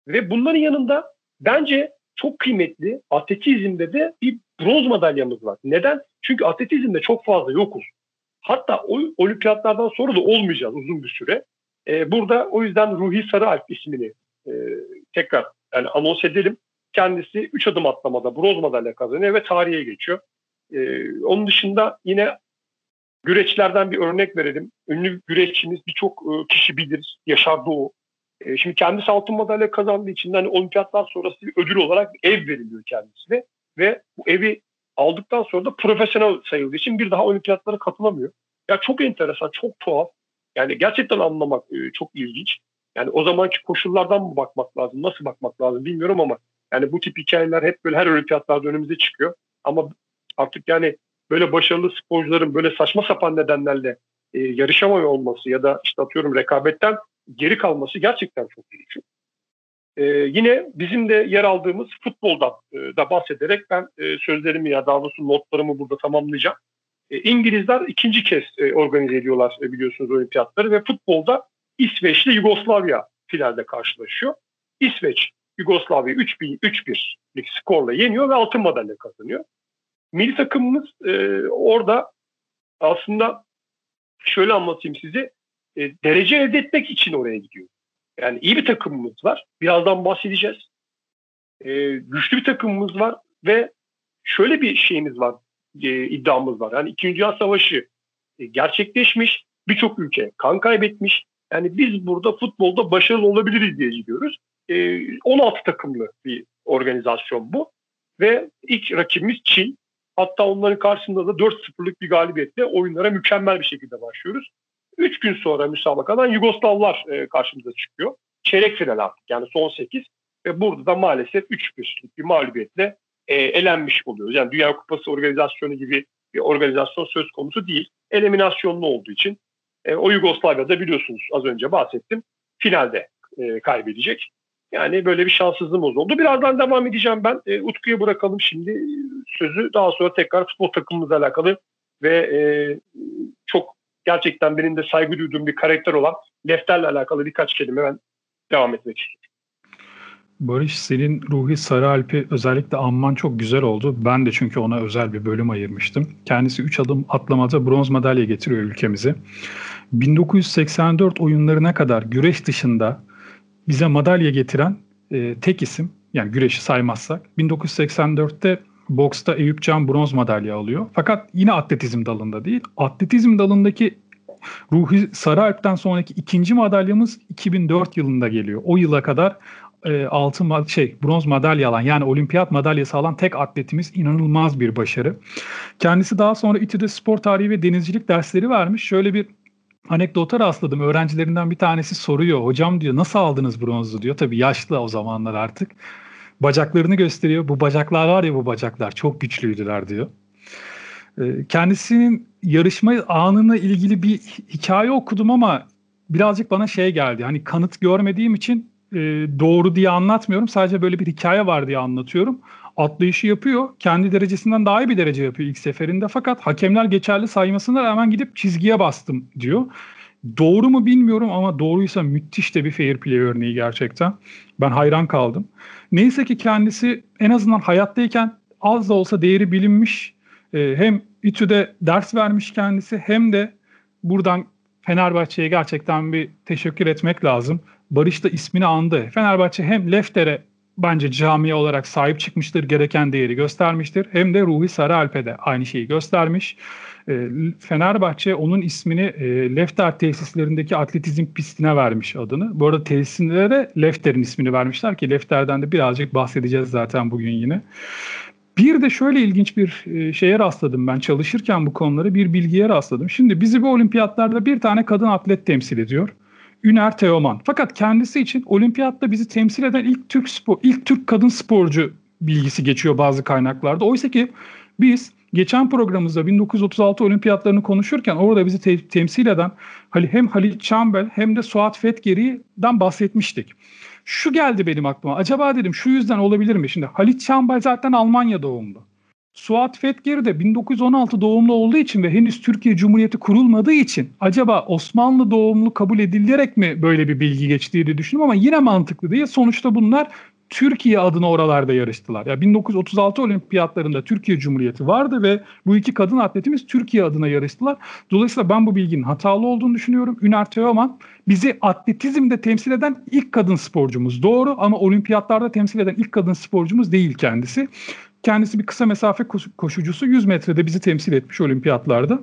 Ve bunların yanında bence çok kıymetli atletizmde de bir bronz madalyamız var. Neden? Çünkü atletizmde çok fazla yokuz. Hatta o olimpiyatlardan sonra da olmayacağız uzun bir süre. Ee, burada o yüzden Ruhi Sarıalp ismini e, tekrar yani anons edelim. Kendisi 3 adım atlamada bronz madalya kazanıyor ve tarihe geçiyor. Ee, onun dışında yine güreçlerden bir örnek verelim. Ünlü güreşçimiz birçok e, kişi bilir. Yaşar Doğu. E, şimdi kendisi altın madalya kazandığı için hani olimpiyatlar sonrası ödül olarak ev veriliyor kendisine. Ve bu evi aldıktan sonra da profesyonel sayıldığı için bir daha olimpiyatlara katılamıyor. Ya çok enteresan, çok tuhaf. Yani gerçekten anlamak e, çok ilginç. Yani o zamanki koşullardan mı bakmak lazım, nasıl bakmak lazım bilmiyorum ama yani bu tip hikayeler hep böyle her olimpiyatlarda önümüze çıkıyor. Ama artık yani böyle başarılı sporcuların böyle saçma sapan nedenlerle e, yarışamıyor olması ya da işte atıyorum rekabetten geri kalması gerçekten çok ilginç. E, yine bizim de yer aldığımız futboldan e, da bahsederek ben e, sözlerimi ya daha doğrusu notlarımı burada tamamlayacağım. E, İngilizler ikinci kez e, organize ediyorlar e, biliyorsunuz olimpiyatları ve futbolda İsveç ile Yugoslavya finalde karşılaşıyor. İsveç Yugoslavya 3-1'lik skorla yeniyor ve altın madalya kazanıyor. Milli takımımız e, orada aslında şöyle anlatayım size e, derece elde etmek için oraya gidiyor. Yani iyi bir takımımız var. Birazdan bahsedeceğiz. E, güçlü bir takımımız var ve şöyle bir şeyimiz var, e, iddiamız var. Yani İkinci Dünya Savaşı e, gerçekleşmiş, birçok ülke kan kaybetmiş. Yani biz burada futbolda başarılı olabiliriz diye gidiyoruz. E, 16 takımlı bir organizasyon bu. Ve ilk rakibimiz Çin. Hatta onların karşısında da 4-0'lık bir galibiyetle oyunlara mükemmel bir şekilde başlıyoruz. 3 gün sonra müsabakadan Yugoslavlar e, karşımıza çıkıyor. Çeyrek final artık yani son 8 ve burada da maalesef 3-1'lik bir mağlubiyetle e, elenmiş oluyoruz. Yani Dünya Kupası organizasyonu gibi bir organizasyon söz konusu değil. Eliminasyonlu olduğu için e, o Yugoslavya'da biliyorsunuz az önce bahsettim finalde e, kaybedecek. Yani böyle bir şanssızlığımız oldu. Birazdan devam edeceğim ben. E, Utku'ya bırakalım şimdi sözü. Daha sonra tekrar futbol takımımızla alakalı ve e, çok gerçekten benim de saygı duyduğum bir karakter olan Lefter'le alakalı birkaç kelime ben devam etmek istiyorum. Barış senin Ruhi Sarıalp'i özellikle anman çok güzel oldu. Ben de çünkü ona özel bir bölüm ayırmıştım. Kendisi 3 adım atlamada bronz madalya getiriyor ülkemize. 1984 oyunlarına kadar güreş dışında bize madalya getiren e, tek isim yani güreşi saymazsak 1984'te boksta Eyüp Can bronz madalya alıyor. Fakat yine atletizm dalında değil. Atletizm dalındaki Ruhi Sarıalp'ten sonraki ikinci madalyamız 2004 yılında geliyor. O yıla kadar e, altın şey bronz madalya alan yani olimpiyat madalyası alan tek atletimiz inanılmaz bir başarı. Kendisi daha sonra İTÜ'de spor tarihi ve denizcilik dersleri vermiş. Şöyle bir anekdota rastladım. Öğrencilerinden bir tanesi soruyor. Hocam diyor nasıl aldınız bronzu diyor. Tabii yaşlı o zamanlar artık. Bacaklarını gösteriyor. Bu bacaklar var ya bu bacaklar çok güçlüydüler diyor. Ee, kendisinin yarışma anına ilgili bir hikaye okudum ama birazcık bana şey geldi. Hani kanıt görmediğim için e, doğru diye anlatmıyorum. Sadece böyle bir hikaye var diye anlatıyorum. Atlayışı yapıyor. Kendi derecesinden daha iyi bir derece yapıyor ilk seferinde. Fakat hakemler geçerli saymasına rağmen gidip çizgiye bastım diyor. Doğru mu bilmiyorum ama doğruysa müthiş de bir fair play örneği gerçekten. Ben hayran kaldım. Neyse ki kendisi en azından hayattayken az da olsa değeri bilinmiş. Ee, hem İTÜ'de ders vermiş kendisi hem de buradan Fenerbahçe'ye gerçekten bir teşekkür etmek lazım. Barış da ismini andı. Fenerbahçe hem Lefter'e bence camiye olarak sahip çıkmıştır, gereken değeri göstermiştir. Hem de Ruhi Sarıalp'e aynı şeyi göstermiş. E, Fenerbahçe onun ismini e, Lefter tesislerindeki atletizm pistine vermiş adını. Bu arada tesislere de Lefter'in ismini vermişler ki Lefter'den de birazcık bahsedeceğiz zaten bugün yine. Bir de şöyle ilginç bir e, şeye rastladım ben çalışırken bu konuları bir bilgiye rastladım. Şimdi bizi bu olimpiyatlarda bir tane kadın atlet temsil ediyor. Üner Teoman. Fakat kendisi için olimpiyatta bizi temsil eden ilk Türk spor, ilk Türk kadın sporcu bilgisi geçiyor bazı kaynaklarda. Oysa ki biz geçen programımızda 1936 olimpiyatlarını konuşurken orada bizi te- temsil eden hem Halit Çambel hem de Suat Fetgeri'den bahsetmiştik. Şu geldi benim aklıma. Acaba dedim şu yüzden olabilir mi? Şimdi Halit Çambel zaten Almanya doğumlu. Suat Fetgeri de 1916 doğumlu olduğu için ve henüz Türkiye Cumhuriyeti kurulmadığı için acaba Osmanlı doğumlu kabul edilerek mi böyle bir bilgi geçtiği diye düşündüm ama yine mantıklı değil. Sonuçta bunlar Türkiye adına oralarda yarıştılar. Ya 1936 olimpiyatlarında Türkiye Cumhuriyeti vardı ve bu iki kadın atletimiz Türkiye adına yarıştılar. Dolayısıyla ben bu bilginin hatalı olduğunu düşünüyorum. Üner Teoman bizi atletizmde temsil eden ilk kadın sporcumuz. Doğru ama olimpiyatlarda temsil eden ilk kadın sporcumuz değil kendisi. Kendisi bir kısa mesafe koşucusu 100 metrede bizi temsil etmiş olimpiyatlarda.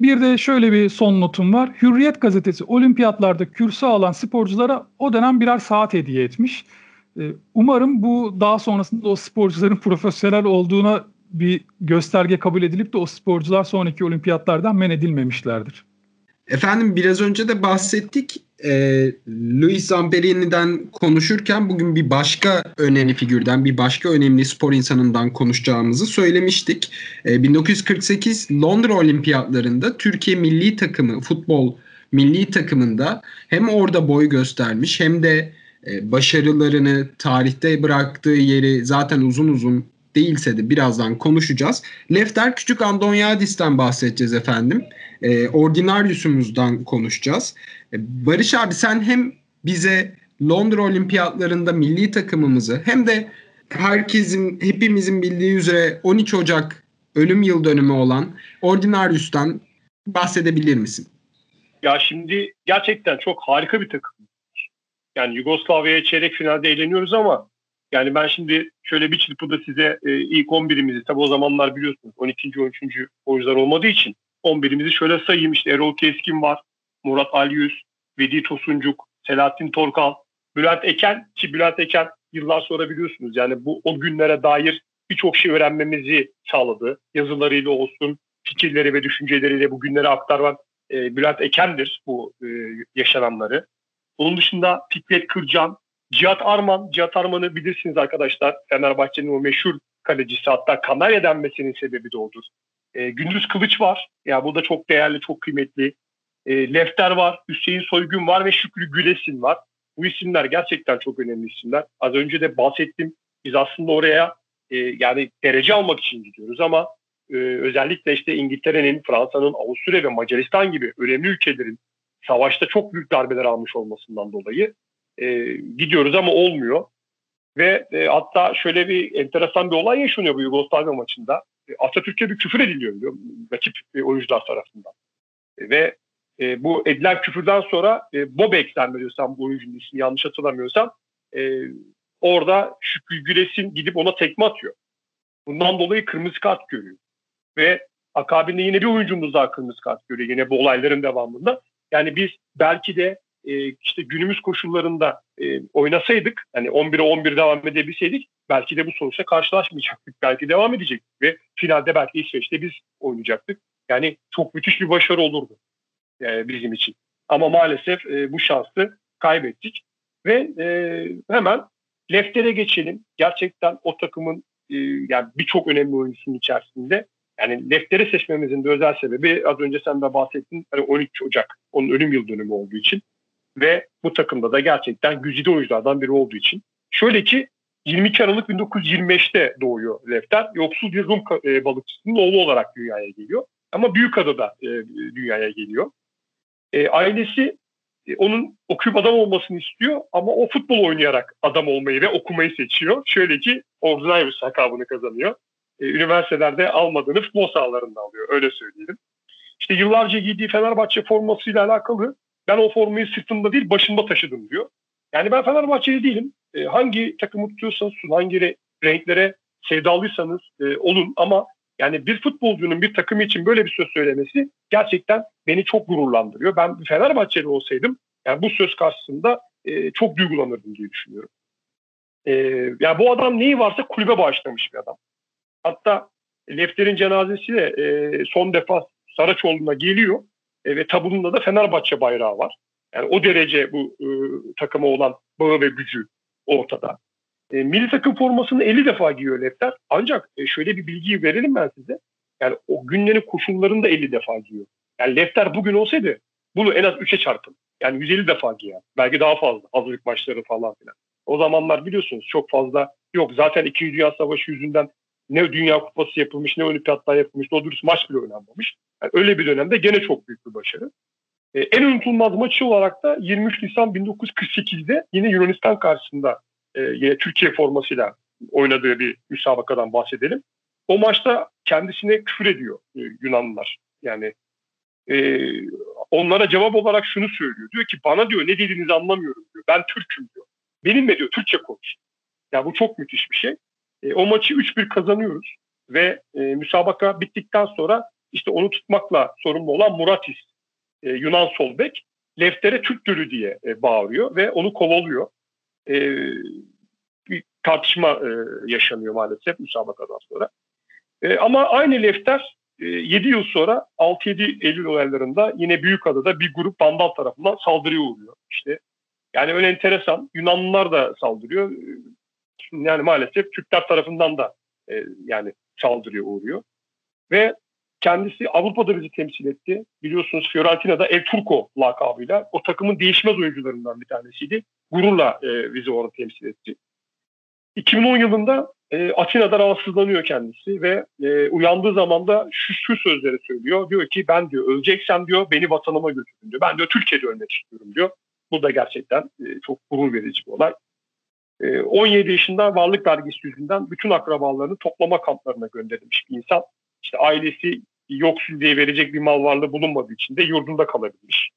Bir de şöyle bir son notum var. Hürriyet gazetesi olimpiyatlarda kürse alan sporculara o dönem birer saat hediye etmiş. Ee, umarım bu daha sonrasında o sporcuların [laughs] profesyonel olduğuna bir gösterge kabul edilip de o sporcular sonraki olimpiyatlardan men edilmemişlerdir. Efendim biraz önce de bahsettik. E, Luis Zamperini'den konuşurken bugün bir başka önemli figürden, bir başka önemli spor insanından konuşacağımızı söylemiştik. E, 1948 Londra Olimpiyatlarında Türkiye milli takımı, futbol milli takımında hem orada boy göstermiş hem de e, başarılarını, tarihte bıraktığı yeri zaten uzun uzun değilse de birazdan konuşacağız. Lefter Küçük Andonyadis'ten bahsedeceğiz efendim. E, Ordinarius'umuzdan konuşacağız. E, Barış abi sen hem bize Londra Olimpiyatlarında milli takımımızı hem de herkesin hepimizin bildiği üzere 13 Ocak ölüm yıl dönümü olan Ordinarius'tan bahsedebilir misin? Ya şimdi gerçekten çok harika bir takım. Yani Yugoslavya'ya çeyrek finalde eğleniyoruz ama yani ben şimdi şöyle bir çırpıda size e, ilk 11'imizi tabi o zamanlar biliyorsunuz 12. 13. oyuncular olmadığı için 11'imizi şöyle sayayım işte Erol Keskin var, Murat Alyüz, Vedi Tosuncuk, Selahattin Torkal, Bülent Eken ki Bülent Eken yıllar sonra biliyorsunuz yani bu o günlere dair birçok şey öğrenmemizi sağladı. Yazılarıyla olsun, fikirleri ve düşünceleriyle bu günlere aktaran e, Bülent Eken'dir bu e, yaşananları. Onun dışında Fikret Kırcan, Cihat Arman, Cihat Arman'ı bilirsiniz arkadaşlar. Fenerbahçe'nin o meşhur kalecisi hatta Kanarya denmesinin sebebi de odur. E, Gündüz Kılıç var. Ya yani bu da çok değerli, çok kıymetli. E, Lefter var, Hüseyin Soygun var ve Şükrü Gülesin var. Bu isimler gerçekten çok önemli isimler. Az önce de bahsettim. Biz aslında oraya e, yani derece almak için gidiyoruz ama e, özellikle işte İngiltere'nin, Fransa'nın, Avusturya ve Macaristan gibi önemli ülkelerin savaşta çok büyük darbeler almış olmasından dolayı e, gidiyoruz ama olmuyor. Ve e, hatta şöyle bir enteresan bir olay yaşanıyor bu Yugoslavya maçında. E, Atatürk'e bir küfür ediliyor diyor, rakip e, oyuncular tarafından. E, ve e, bu edilen küfürden sonra e, Bobek zannediyorsam bu oyuncunun ismini yanlış hatırlamıyorsam e, orada Şükrü Gülesin gidip ona tekme atıyor. Bundan dolayı kırmızı kart görüyor. Ve akabinde yine bir oyuncumuz daha kırmızı kart görüyor yine bu olayların devamında. Yani biz belki de e, işte günümüz koşullarında e, oynasaydık, hani 11'e 11 devam edebilseydik belki de bu sonuçla karşılaşmayacaktık. [laughs] Belki devam edecektik ve finalde belki İsveç'te biz oynayacaktık. Yani çok müthiş bir başarı olurdu e, bizim için. Ama maalesef e, bu şansı kaybettik. Ve e, hemen Lefter'e geçelim. Gerçekten o takımın e, yani birçok önemli oyuncusunun içerisinde yani Lefter'i seçmemizin de özel sebebi az önce sen de bahsettin hani 13 Ocak onun ölüm yıl dönümü olduğu için ve bu takımda da gerçekten güzide oyunculardan biri olduğu için. Şöyle ki 22 Aralık 1925'te doğuyor Lefter. Yoksul bir Rum e, balıkçısının oğlu olarak dünyaya geliyor. Ama Büyükada'da e, dünyaya geliyor. E, ailesi e, onun okuyup adam olmasını istiyor ama o futbol oynayarak adam olmayı ve okumayı seçiyor. Şöyle ki Ordinarius lakabını kazanıyor. E, üniversitelerde almadığını futbol sahalarında alıyor öyle söyleyelim. İşte yıllarca giydiği Fenerbahçe formasıyla alakalı ben o formayı sırtımda değil başımda taşıdım diyor. Yani ben Fenerbahçeli değilim. E, hangi takımı tutuyorsanız hangi re- renklere sevdalıysanız e, olun ama yani bir futbolcunun bir takım için böyle bir söz söylemesi gerçekten beni çok gururlandırıyor. Ben Fenerbahçeli olsaydım yani bu söz karşısında e, çok duygulanırdım diye düşünüyorum. E, yani bu adam neyi varsa kulübe bağışlamış bir adam. Hatta Lefter'in cenazesi de e, son defa Saraçoğlu'na geliyor e, ve tabulunda da Fenerbahçe bayrağı var. Yani o derece bu e, takıma olan bağı ve gücü ortada. E, milli takım formasını 50 defa giyiyor Lefter. Ancak e, şöyle bir bilgiyi verelim ben size. Yani o günlerin koşullarını da 50 defa giyiyor. Yani Lefter bugün olsaydı bunu en az 3'e çarpın. Yani 150 defa giyer. Belki daha fazla. Hazırlık maçları falan filan. O zamanlar biliyorsunuz çok fazla yok. Zaten 2. Dünya Savaşı yüzünden ne Dünya Kupası yapılmış ne Olimpiyatlar yapılmış. Doğru maç bile oynanmamış. Yani öyle bir dönemde gene çok büyük bir başarı. Ee, en unutulmaz maçı olarak da 23 Nisan 1948'de yine Yunanistan karşısında e, yine Türkiye formasıyla oynadığı bir müsabakadan bahsedelim. O maçta kendisine küfür ediyor e, Yunanlılar. Yani e, onlara cevap olarak şunu söylüyor. Diyor ki bana diyor ne dediğinizi anlamıyorum diyor. Ben Türk'üm diyor. Benimle diyor Türkçe konuş. Ya bu çok müthiş bir şey. E, o maçı 3-1 kazanıyoruz ve e, müsabaka bittikten sonra işte onu tutmakla sorumlu olan Muratis e, Yunan sol bek Lefter'e Türk Gölü diye e, bağırıyor ve onu kovalıyor. E, bir tartışma e, yaşanıyor maalesef müsabakadan sonra. E, ama aynı Lefter e, 7 yıl sonra 6-7 Eylül olaylarında yine Büyükada'da bir grup Vandal tarafından saldırıya uğruyor. İşte yani öyle enteresan. Yunanlılar da saldırıyor. Yani maalesef Türkler tarafından da e, yani saldırıya uğruyor. Ve kendisi Avrupa'da bizi temsil etti. Biliyorsunuz Fiorentina'da El Turco lakabıyla o takımın değişmez oyuncularından bir tanesiydi. Gururla e, bizi orada temsil etti. 2010 yılında e, Atina'da rahatsızlanıyor kendisi ve e, uyandığı zaman da şu, şu sözleri söylüyor. Diyor ki ben diyor öleceksem diyor beni vatanıma götürün diyor. Ben diyor Türkiye'de ölmek istiyorum diyor. Bu da gerçekten e, çok gurur verici bir olay. E, 17 yaşında varlık vergisi yüzünden bütün akrabalarını toplama kamplarına gönderilmiş bir insan. İşte ailesi yoksul diye verecek bir mal varlığı bulunmadığı için de yurdunda kalabilmiş.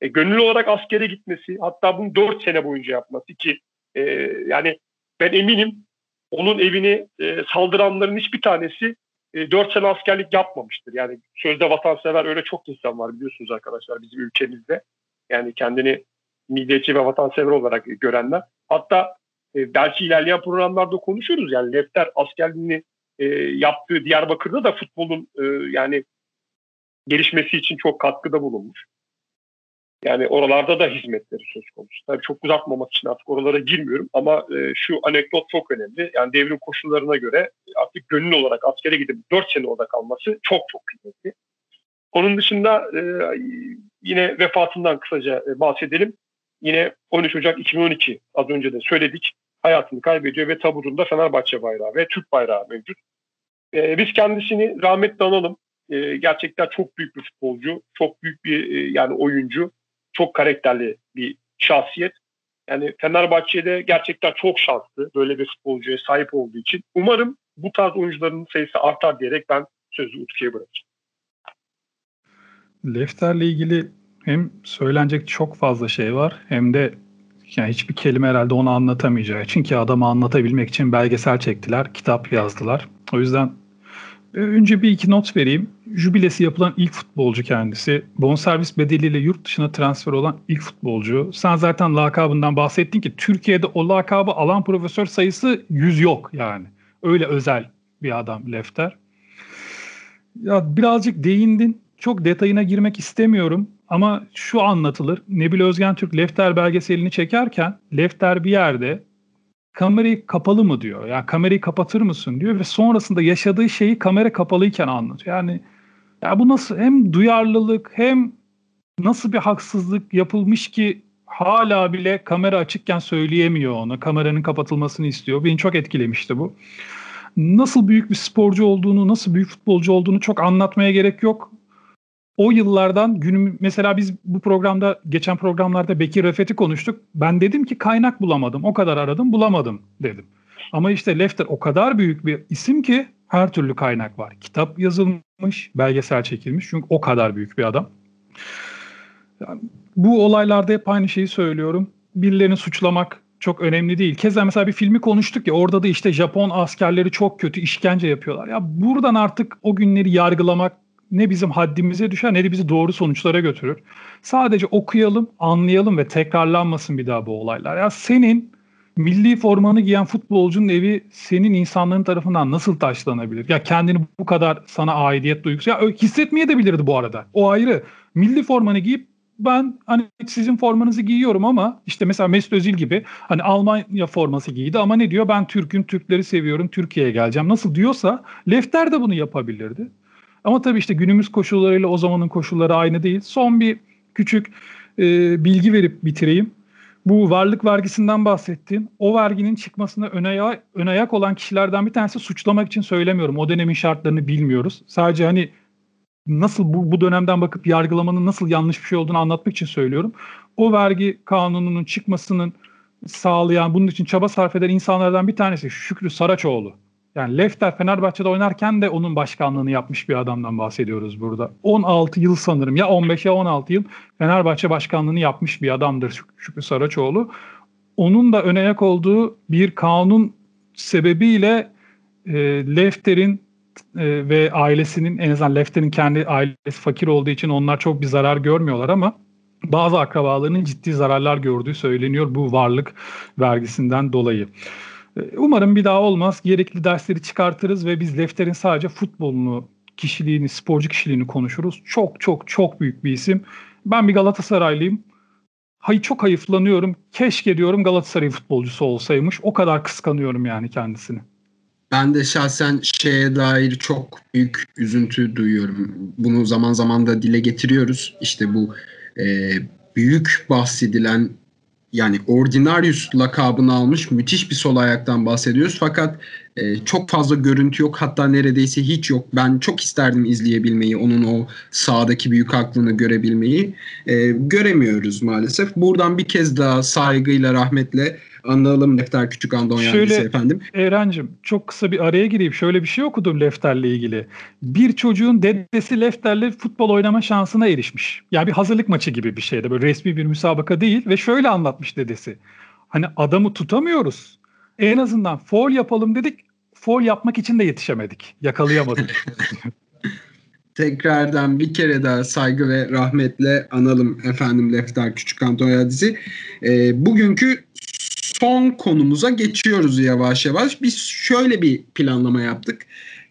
E, gönüllü olarak askere gitmesi hatta bunu 4 sene boyunca yapması ki e, yani ben eminim onun evini e, saldıranların hiçbir tanesi e, 4 sene askerlik yapmamıştır. Yani sözde vatansever öyle çok insan var biliyorsunuz arkadaşlar bizim ülkemizde. Yani kendini milliyetçi ve vatansever olarak görenler. Hatta e, belki ilerleyen programlarda konuşuruz. Yani Lefter askerliğini e, yaptığı Diyarbakır'da da futbolun e, yani gelişmesi için çok katkıda bulunmuş. Yani oralarda da hizmetleri söz konusu. Tabii çok uzatmamak için artık oralara girmiyorum ama e, şu anekdot çok önemli. Yani devrim koşullarına göre artık gönüllü olarak askere gidip 4 sene orada kalması çok çok kıymetli. Onun dışında e, yine vefatından kısaca e, bahsedelim. Yine 13 Ocak 2012 az önce de söyledik hayatını kaybediyor ve taburunda Fenerbahçe bayrağı ve Türk bayrağı mevcut. E, biz kendisini rahmetle analım. E, gerçekten çok büyük bir futbolcu, çok büyük bir e, yani oyuncu, çok karakterli bir şahsiyet. Yani Fenerbahçe'de gerçekten çok şanslı böyle bir futbolcuya sahip olduğu için. Umarım bu tarz oyuncuların sayısı artar diyerek ben sözü Utku'ya bırakacağım. Lefter'le ilgili hem söylenecek çok fazla şey var hem de yani hiçbir kelime herhalde onu anlatamayacağı için ki adamı anlatabilmek için belgesel çektiler, kitap yazdılar. O yüzden e, önce bir iki not vereyim. Jübilesi yapılan ilk futbolcu kendisi. Bonservis bedeliyle yurt dışına transfer olan ilk futbolcu. Sen zaten lakabından bahsettin ki Türkiye'de o lakabı alan profesör sayısı yüz yok yani. Öyle özel bir adam Lefter. Ya birazcık değindin. Çok detayına girmek istemiyorum. Ama şu anlatılır. Nebil Özgen Türk Lefter belgeselini çekerken Lefter bir yerde kamerayı kapalı mı diyor. Yani kamerayı kapatır mısın diyor ve sonrasında yaşadığı şeyi kamera kapalıyken anlatıyor. Yani ya bu nasıl hem duyarlılık hem nasıl bir haksızlık yapılmış ki hala bile kamera açıkken söyleyemiyor onu. Kameranın kapatılmasını istiyor. Beni çok etkilemişti bu. Nasıl büyük bir sporcu olduğunu, nasıl büyük futbolcu olduğunu çok anlatmaya gerek yok o yıllardan günüm mesela biz bu programda geçen programlarda Bekir Refet'i konuştuk. Ben dedim ki kaynak bulamadım. O kadar aradım bulamadım dedim. Ama işte Lefter o kadar büyük bir isim ki her türlü kaynak var. Kitap yazılmış, belgesel çekilmiş. Çünkü o kadar büyük bir adam. Yani bu olaylarda hep aynı şeyi söylüyorum. Birilerini suçlamak çok önemli değil. Keza mesela bir filmi konuştuk ya orada da işte Japon askerleri çok kötü işkence yapıyorlar. Ya buradan artık o günleri yargılamak ne bizim haddimize düşer ne de bizi doğru sonuçlara götürür. Sadece okuyalım, anlayalım ve tekrarlanmasın bir daha bu olaylar. Ya senin milli formanı giyen futbolcunun evi senin insanların tarafından nasıl taşlanabilir? Ya kendini bu kadar sana aidiyet duygusu ya hissetmeye de bilirdi bu arada. O ayrı. Milli formanı giyip ben hani sizin formanızı giyiyorum ama işte mesela Mesut Özil gibi hani Almanya forması giydi ama ne diyor? Ben Türk'üm, Türkleri seviyorum, Türkiye'ye geleceğim. Nasıl diyorsa Lefter de bunu yapabilirdi. Ama tabii işte günümüz koşullarıyla o zamanın koşulları aynı değil. Son bir küçük e, bilgi verip bitireyim. Bu varlık vergisinden bahsettin. O verginin çıkmasına ön, aya, ön ayak olan kişilerden bir tanesi suçlamak için söylemiyorum. O dönemin şartlarını bilmiyoruz. Sadece hani nasıl bu, bu dönemden bakıp yargılamanın nasıl yanlış bir şey olduğunu anlatmak için söylüyorum. O vergi kanununun çıkmasının sağlayan, bunun için çaba sarf eden insanlardan bir tanesi Şükrü Saraçoğlu. Yani Lefter Fenerbahçe'de oynarken de onun başkanlığını yapmış bir adamdan bahsediyoruz burada. 16 yıl sanırım ya 15 ya 16 yıl Fenerbahçe başkanlığını yapmış bir adamdır Şükrü Saraçoğlu. Onun da öne yak olduğu bir kanun sebebiyle e, Lefter'in e, ve ailesinin en azından Lefter'in kendi ailesi fakir olduğu için onlar çok bir zarar görmüyorlar ama bazı akrabalarının ciddi zararlar gördüğü söyleniyor bu varlık vergisinden dolayı. E, umarım bir daha olmaz. Gerekli dersleri çıkartırız ve biz Lefter'in sadece futbolunu, kişiliğini, sporcu kişiliğini konuşuruz. Çok çok çok büyük bir isim. Ben bir Galatasaraylıyım. Hay çok hayıflanıyorum. Keşke diyorum Galatasaray futbolcusu olsaymış. O kadar kıskanıyorum yani kendisini. Ben de şahsen şeye dair çok büyük üzüntü duyuyorum. Bunu zaman zaman da dile getiriyoruz. İşte bu e, büyük bahsedilen yani Ordinarius lakabını almış müthiş bir sol ayaktan bahsediyoruz. Fakat e, çok fazla görüntü yok hatta neredeyse hiç yok. Ben çok isterdim izleyebilmeyi, onun o sağdaki büyük aklını görebilmeyi. E, göremiyoruz maalesef. Buradan bir kez daha saygıyla, rahmetle analım Lefter Küçük Andon Şöyle, efendim. Eren'cim çok kısa bir araya gireyim. Şöyle bir şey okudum Lefter'le ilgili. Bir çocuğun dedesi Lefter'le futbol oynama şansına erişmiş. Yani bir hazırlık maçı gibi bir şeydi. Böyle resmi bir müsabaka değil ve şöyle anlatmış dedesi. Hani adamı tutamıyoruz. En azından foul yapalım dedik. Foul yapmak için de yetişemedik. Yakalayamadık. [laughs] Tekrardan bir kere daha saygı ve rahmetle analım efendim Lefter Küçük Antoyadiz'i. E, bugünkü son konumuza geçiyoruz yavaş yavaş. Biz şöyle bir planlama yaptık.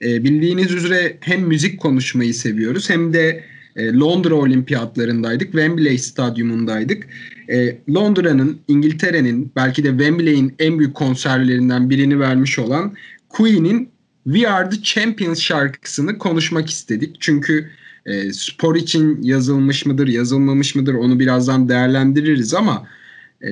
E, bildiğiniz üzere hem müzik konuşmayı seviyoruz hem de e, Londra Olimpiyatlarındaydık. Wembley Stadyumundaydık. E, Londra'nın, İngiltere'nin belki de Wembley'in en büyük konserlerinden birini vermiş olan Queen'in We Are The Champions şarkısını konuşmak istedik. Çünkü e, spor için yazılmış mıdır, yazılmamış mıdır onu birazdan değerlendiririz ama e,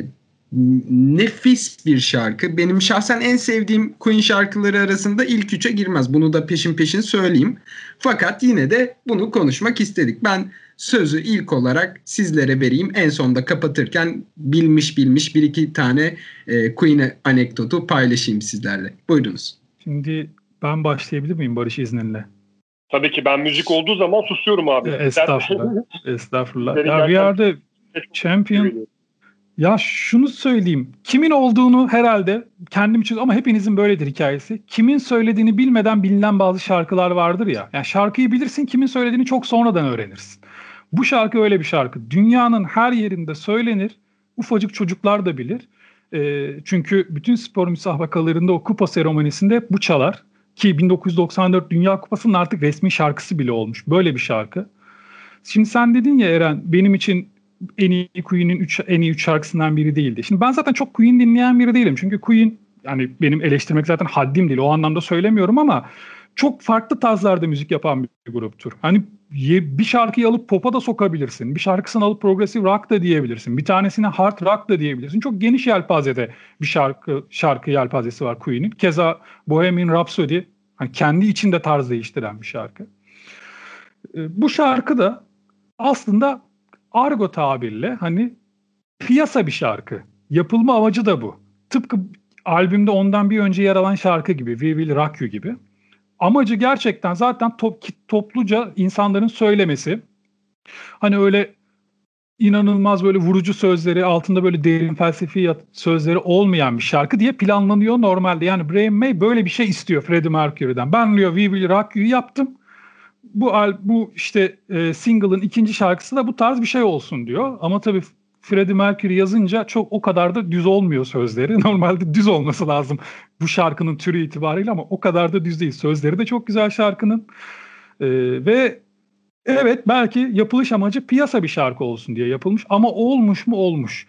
nefis bir şarkı. Benim şahsen en sevdiğim Queen şarkıları arasında ilk üçe girmez. Bunu da peşin peşin söyleyeyim. Fakat yine de bunu konuşmak istedik. Ben sözü ilk olarak sizlere vereyim. En sonda kapatırken bilmiş bilmiş bir iki tane e, Queen anekdotu paylaşayım sizlerle. Buyurunuz. Şimdi ben başlayabilir miyim Barış izninle? Tabii ki ben müzik olduğu zaman susuyorum abi. Estağfurullah. [laughs] Estağfurullah. ya bir yerde Champion ya şunu söyleyeyim. Kimin olduğunu herhalde kendim için ama hepinizin böyledir hikayesi. Kimin söylediğini bilmeden bilinen bazı şarkılar vardır ya. Yani şarkıyı bilirsin kimin söylediğini çok sonradan öğrenirsin. Bu şarkı öyle bir şarkı. Dünyanın her yerinde söylenir. Ufacık çocuklar da bilir. E, çünkü bütün spor müsabakalarında o kupa seremonisinde bu çalar. Ki 1994 Dünya Kupası'nın artık resmi şarkısı bile olmuş. Böyle bir şarkı. Şimdi sen dedin ya Eren benim için en iyi Queen'in üç, en iyi üç şarkısından biri değildi. Şimdi ben zaten çok Queen dinleyen biri değilim. Çünkü Queen yani benim eleştirmek zaten haddim değil. O anlamda söylemiyorum ama çok farklı tarzlarda müzik yapan bir gruptur. Hani bir şarkıyı alıp pop'a da sokabilirsin. Bir şarkısını alıp progressive rock da diyebilirsin. Bir tanesine hard rock da diyebilirsin. Çok geniş yelpazede bir şarkı şarkı yelpazesi var Queen'in. Keza Bohemian Rhapsody hani kendi içinde tarz değiştiren bir şarkı. Ee, bu şarkı da aslında argo tabirle hani piyasa bir şarkı. Yapılma amacı da bu. Tıpkı albümde ondan bir önce yer alan şarkı gibi We Will Rock You gibi. Amacı gerçekten zaten top, topluca insanların söylemesi. Hani öyle inanılmaz böyle vurucu sözleri, altında böyle derin felsefi sözleri olmayan bir şarkı diye planlanıyor normalde. Yani Brian May böyle bir şey istiyor Freddie Mercury'den. Ben diyor We Will Rock You yaptım bu al bu işte e, single'ın ikinci şarkısı da bu tarz bir şey olsun diyor. Ama tabii Freddie Mercury yazınca çok o kadar da düz olmuyor sözleri. [laughs] Normalde düz olması lazım bu şarkının türü itibariyle ama o kadar da düz değil. Sözleri de çok güzel şarkının. E, ve evet belki yapılış amacı piyasa bir şarkı olsun diye yapılmış ama olmuş mu olmuş.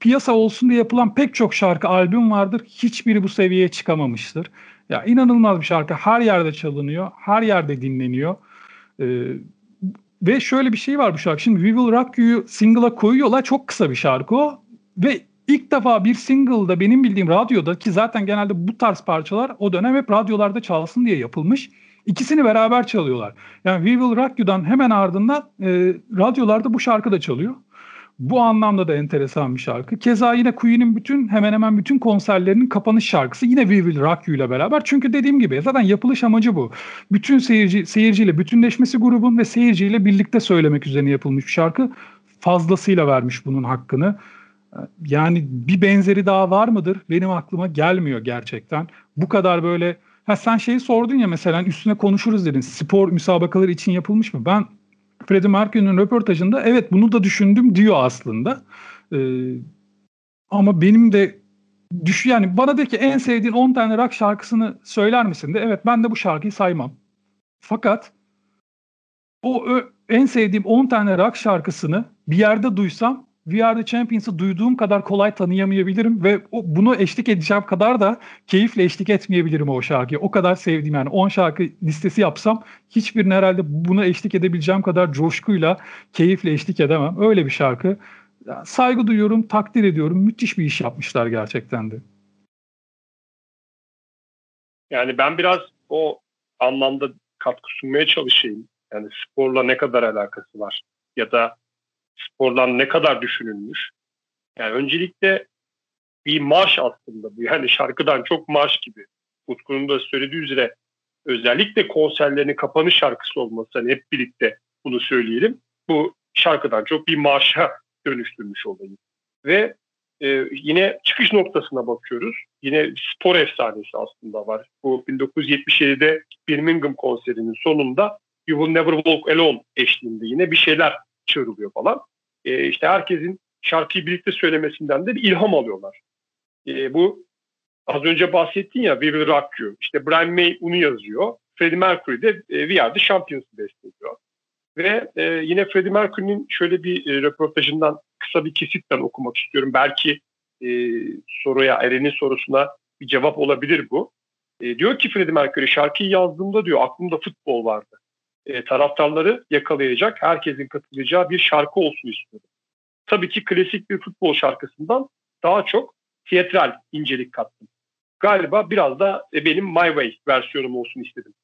Piyasa olsun diye yapılan pek çok şarkı albüm vardır. Hiçbiri bu seviyeye çıkamamıştır. Ya inanılmaz bir şarkı. Her yerde çalınıyor. Her yerde dinleniyor. Ee, ve şöyle bir şey var bu şarkı. Şimdi We Will Rock You'yu single'a koyuyorlar. Çok kısa bir şarkı o. Ve ilk defa bir single'da benim bildiğim radyoda ki zaten genelde bu tarz parçalar o dönem hep radyolarda çalsın diye yapılmış. İkisini beraber çalıyorlar. Yani We Will Rock You'dan hemen ardından e, radyolarda bu şarkı da çalıyor. Bu anlamda da enteresan bir şarkı. Keza yine Queen'in bütün hemen hemen bütün konserlerinin kapanış şarkısı yine We Will Rock You ile beraber. Çünkü dediğim gibi zaten yapılış amacı bu. Bütün seyirci seyirciyle bütünleşmesi grubun ve seyirciyle birlikte söylemek üzerine yapılmış bir şarkı. Fazlasıyla vermiş bunun hakkını. Yani bir benzeri daha var mıdır? Benim aklıma gelmiyor gerçekten. Bu kadar böyle Ha sen şeyi sordun ya mesela üstüne konuşuruz dedin. Spor müsabakaları için yapılmış mı? Ben Freddie Mercury'nin röportajında evet bunu da düşündüm diyor aslında. Ee, ama benim de düş yani bana de ki en sevdiğin 10 tane rock şarkısını söyler misin de evet ben de bu şarkıyı saymam. Fakat o en sevdiğim 10 tane rock şarkısını bir yerde duysam We Are The Champions'ı duyduğum kadar kolay tanıyamayabilirim ve o, bunu eşlik edeceğim kadar da keyifle eşlik etmeyebilirim o şarkıyı. O kadar sevdiğim yani 10 şarkı listesi yapsam hiçbirine herhalde buna eşlik edebileceğim kadar coşkuyla, keyifle eşlik edemem. Öyle bir şarkı. Saygı duyuyorum, takdir ediyorum. Müthiş bir iş yapmışlar gerçekten de. Yani ben biraz o anlamda katkı sunmaya çalışayım. Yani sporla ne kadar alakası var? Ya da spordan ne kadar düşünülmüş? Yani öncelikle bir marş aslında bu. Yani şarkıdan çok marş gibi. Utku'nun da söylediği üzere özellikle konserlerinin kapanış şarkısı olması hani hep birlikte bunu söyleyelim. Bu şarkıdan çok bir marşa dönüştürmüş olayı. Ve e, yine çıkış noktasına bakıyoruz. Yine spor efsanesi aslında var. Bu 1977'de Birmingham konserinin sonunda You Will Never Walk Alone eşliğinde yine bir şeyler çığırılıyor falan. E, işte herkesin şarkıyı birlikte söylemesinden de bir ilham alıyorlar. E, bu az önce bahsettin ya We Will Rock You. İşte Brian May bunu yazıyor. Freddie Mercury de e, We Are The Champions'ı besteliyor. Ve e, yine Freddie Mercury'nin şöyle bir e, röportajından kısa bir kesitten okumak istiyorum. Belki e, soruya, Eren'in sorusuna bir cevap olabilir bu. E, diyor ki Freddie Mercury şarkıyı yazdığımda diyor aklımda futbol vardı e, taraftarları yakalayacak, herkesin katılacağı bir şarkı olsun istiyorum. Tabii ki klasik bir futbol şarkısından daha çok tiyatral incelik kattım. Galiba biraz da e, benim My Way versiyonum olsun istedim.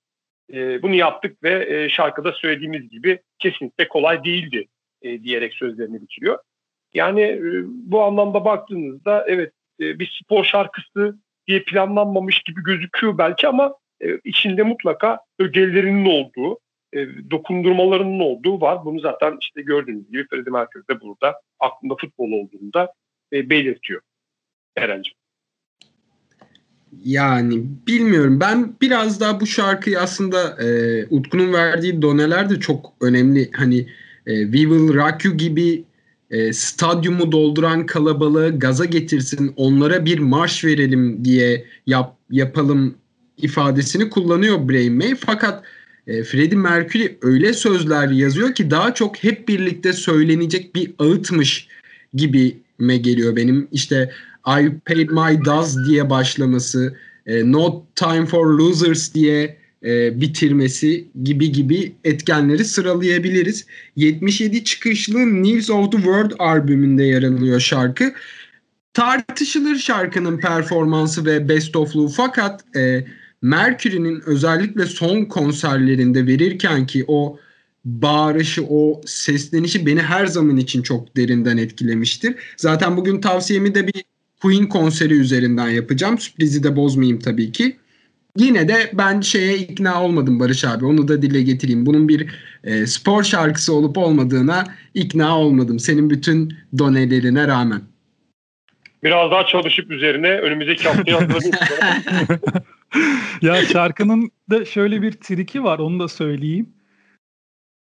E, bunu yaptık ve e, şarkıda söylediğimiz gibi kesinlikle kolay değildi e, diyerek sözlerini bitiriyor. Yani e, bu anlamda baktığınızda evet e, bir spor şarkısı diye planlanmamış gibi gözüküyor belki ama e, içinde mutlaka ögelerinin olduğu, e, dokundurmalarının olduğu var. Bunu zaten işte gördüğünüz gibi Freddie Mercury de burada aklında futbol olduğunda e, belirtiyor. Eren'ciğim. Yani bilmiyorum. Ben biraz daha bu şarkıyı aslında e, Utku'nun verdiği doneler de çok önemli. Hani e, We Will Rock You gibi e, stadyumu dolduran kalabalığı gaza getirsin, onlara bir marş verelim diye yap, yapalım ifadesini kullanıyor Brain May. Fakat e, Freddie Mercury öyle sözler yazıyor ki daha çok hep birlikte söylenecek bir ağıtmış gibi me geliyor benim. İşte I paid my dues diye başlaması, e, No time for losers diye e, bitirmesi gibi gibi etkenleri sıralayabiliriz. 77 çıkışlı News of the World albümünde yer alıyor şarkı. Tartışılır şarkının performansı ve best of'luğu fakat e, Mercury'nin özellikle son konserlerinde verirken ki o bağırışı, o seslenişi beni her zaman için çok derinden etkilemiştir. Zaten bugün tavsiyemi de bir Queen konseri üzerinden yapacağım. Sürprizi de bozmayayım tabii ki. Yine de ben şeye ikna olmadım Barış abi. Onu da dile getireyim. Bunun bir e, spor şarkısı olup olmadığına ikna olmadım. Senin bütün donelerine rağmen. Biraz daha çalışıp üzerine önümüzdeki haftaya [laughs] hazırlayayım. [laughs] ya şarkının da şöyle bir triki var onu da söyleyeyim.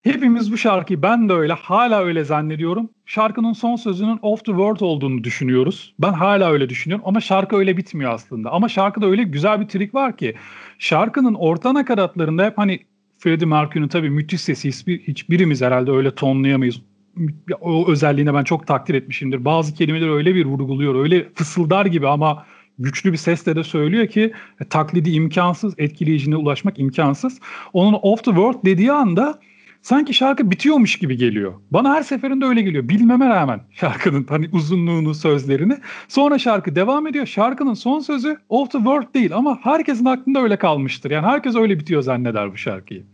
Hepimiz bu şarkıyı ben de öyle hala öyle zannediyorum. Şarkının son sözünün off the world olduğunu düşünüyoruz. Ben hala öyle düşünüyorum ama şarkı öyle bitmiyor aslında. Ama şarkıda öyle güzel bir trik var ki şarkının orta nakaratlarında hep hani Freddie Mercury'nin tabii müthiş sesi hiçbir, hiçbirimiz herhalde öyle tonlayamayız. O özelliğine ben çok takdir etmişimdir. Bazı kelimeleri öyle bir vurguluyor, öyle fısıldar gibi ama güçlü bir sesle de söylüyor ki e, taklidi imkansız, etkileyicine ulaşmak imkansız. Onun off the world dediği anda sanki şarkı bitiyormuş gibi geliyor. Bana her seferinde öyle geliyor. Bilmeme rağmen [laughs] şarkının hani uzunluğunu, sözlerini. Sonra şarkı devam ediyor. Şarkının son sözü off the world değil ama herkesin aklında öyle kalmıştır. Yani herkes öyle bitiyor zanneder bu şarkıyı.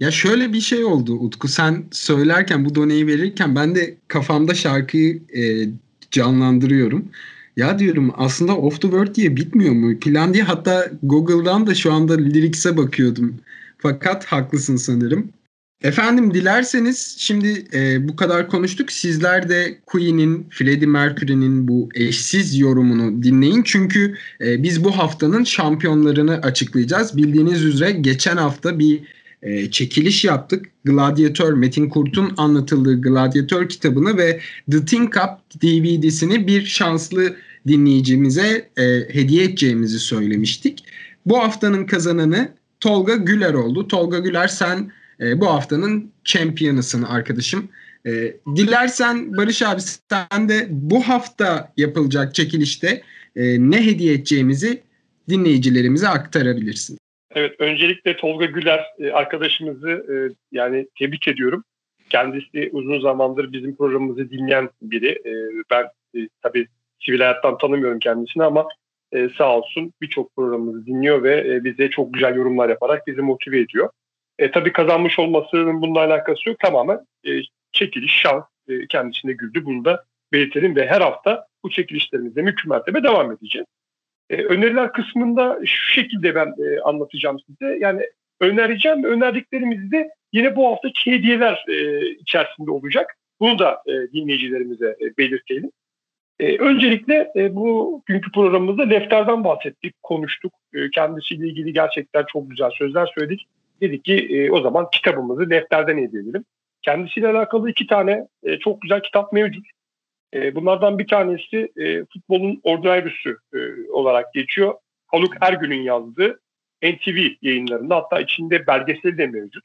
Ya şöyle bir şey oldu Utku sen söylerken bu doneyi verirken ben de kafamda şarkıyı e, canlandırıyorum. Ya diyorum aslında Off the World diye bitmiyor mu? Plan diye hatta Google'dan da şu anda Lyrics'e bakıyordum. Fakat haklısın sanırım. Efendim dilerseniz şimdi e, bu kadar konuştuk. Sizler de Queen'in, Freddie Mercury'nin bu eşsiz yorumunu dinleyin. Çünkü e, biz bu haftanın şampiyonlarını açıklayacağız. Bildiğiniz üzere geçen hafta bir e, çekiliş yaptık. Gladiator, Metin Kurt'un anlatıldığı Gladiator kitabını ve The Think Up DVD'sini bir şanslı dinleyicimize e, hediye edeceğimizi söylemiştik. Bu haftanın kazananı Tolga Güler oldu. Tolga Güler sen e, bu haftanın champion'ısın arkadaşım. E, dilersen Barış abi sen de bu hafta yapılacak çekilişte e, ne hediye edeceğimizi dinleyicilerimize aktarabilirsin. Evet, öncelikle Tolga Güler e, arkadaşımızı e, yani tebrik ediyorum. Kendisi uzun zamandır bizim programımızı dinleyen biri. E, ben tabii sivil hayattan tanımıyorum kendisini ama sağ olsun birçok programımızı dinliyor ve bize çok güzel yorumlar yaparak bizi motive ediyor. E, tabii kazanmış olmasının bununla alakası yok. Tamamen e, çekiliş, şans e, kendisine güldü. Bunu da belirtelim ve her hafta bu çekilişlerimizde mümkün mertebe devam edeceğiz. E, öneriler kısmında şu şekilde ben e, anlatacağım size. Yani önereceğim önerdiklerimiz de yine bu haftaki hediyeler e, içerisinde olacak. Bunu da e, dinleyicilerimize e, belirtelim. E, öncelikle e, bu günkü programımızda Lefter'den bahsettik, konuştuk. E, kendisiyle ilgili gerçekten çok güzel sözler söyledik. Dedik ki e, o zaman kitabımızı Lefter'den hediye edelim. Kendisiyle alakalı iki tane e, çok güzel kitap mevcut. E, bunlardan bir tanesi e, futbolun ordinarüsü e, olarak geçiyor. Haluk Ergün'ün yazdığı NTV yayınlarında hatta içinde belgeseli de mevcut.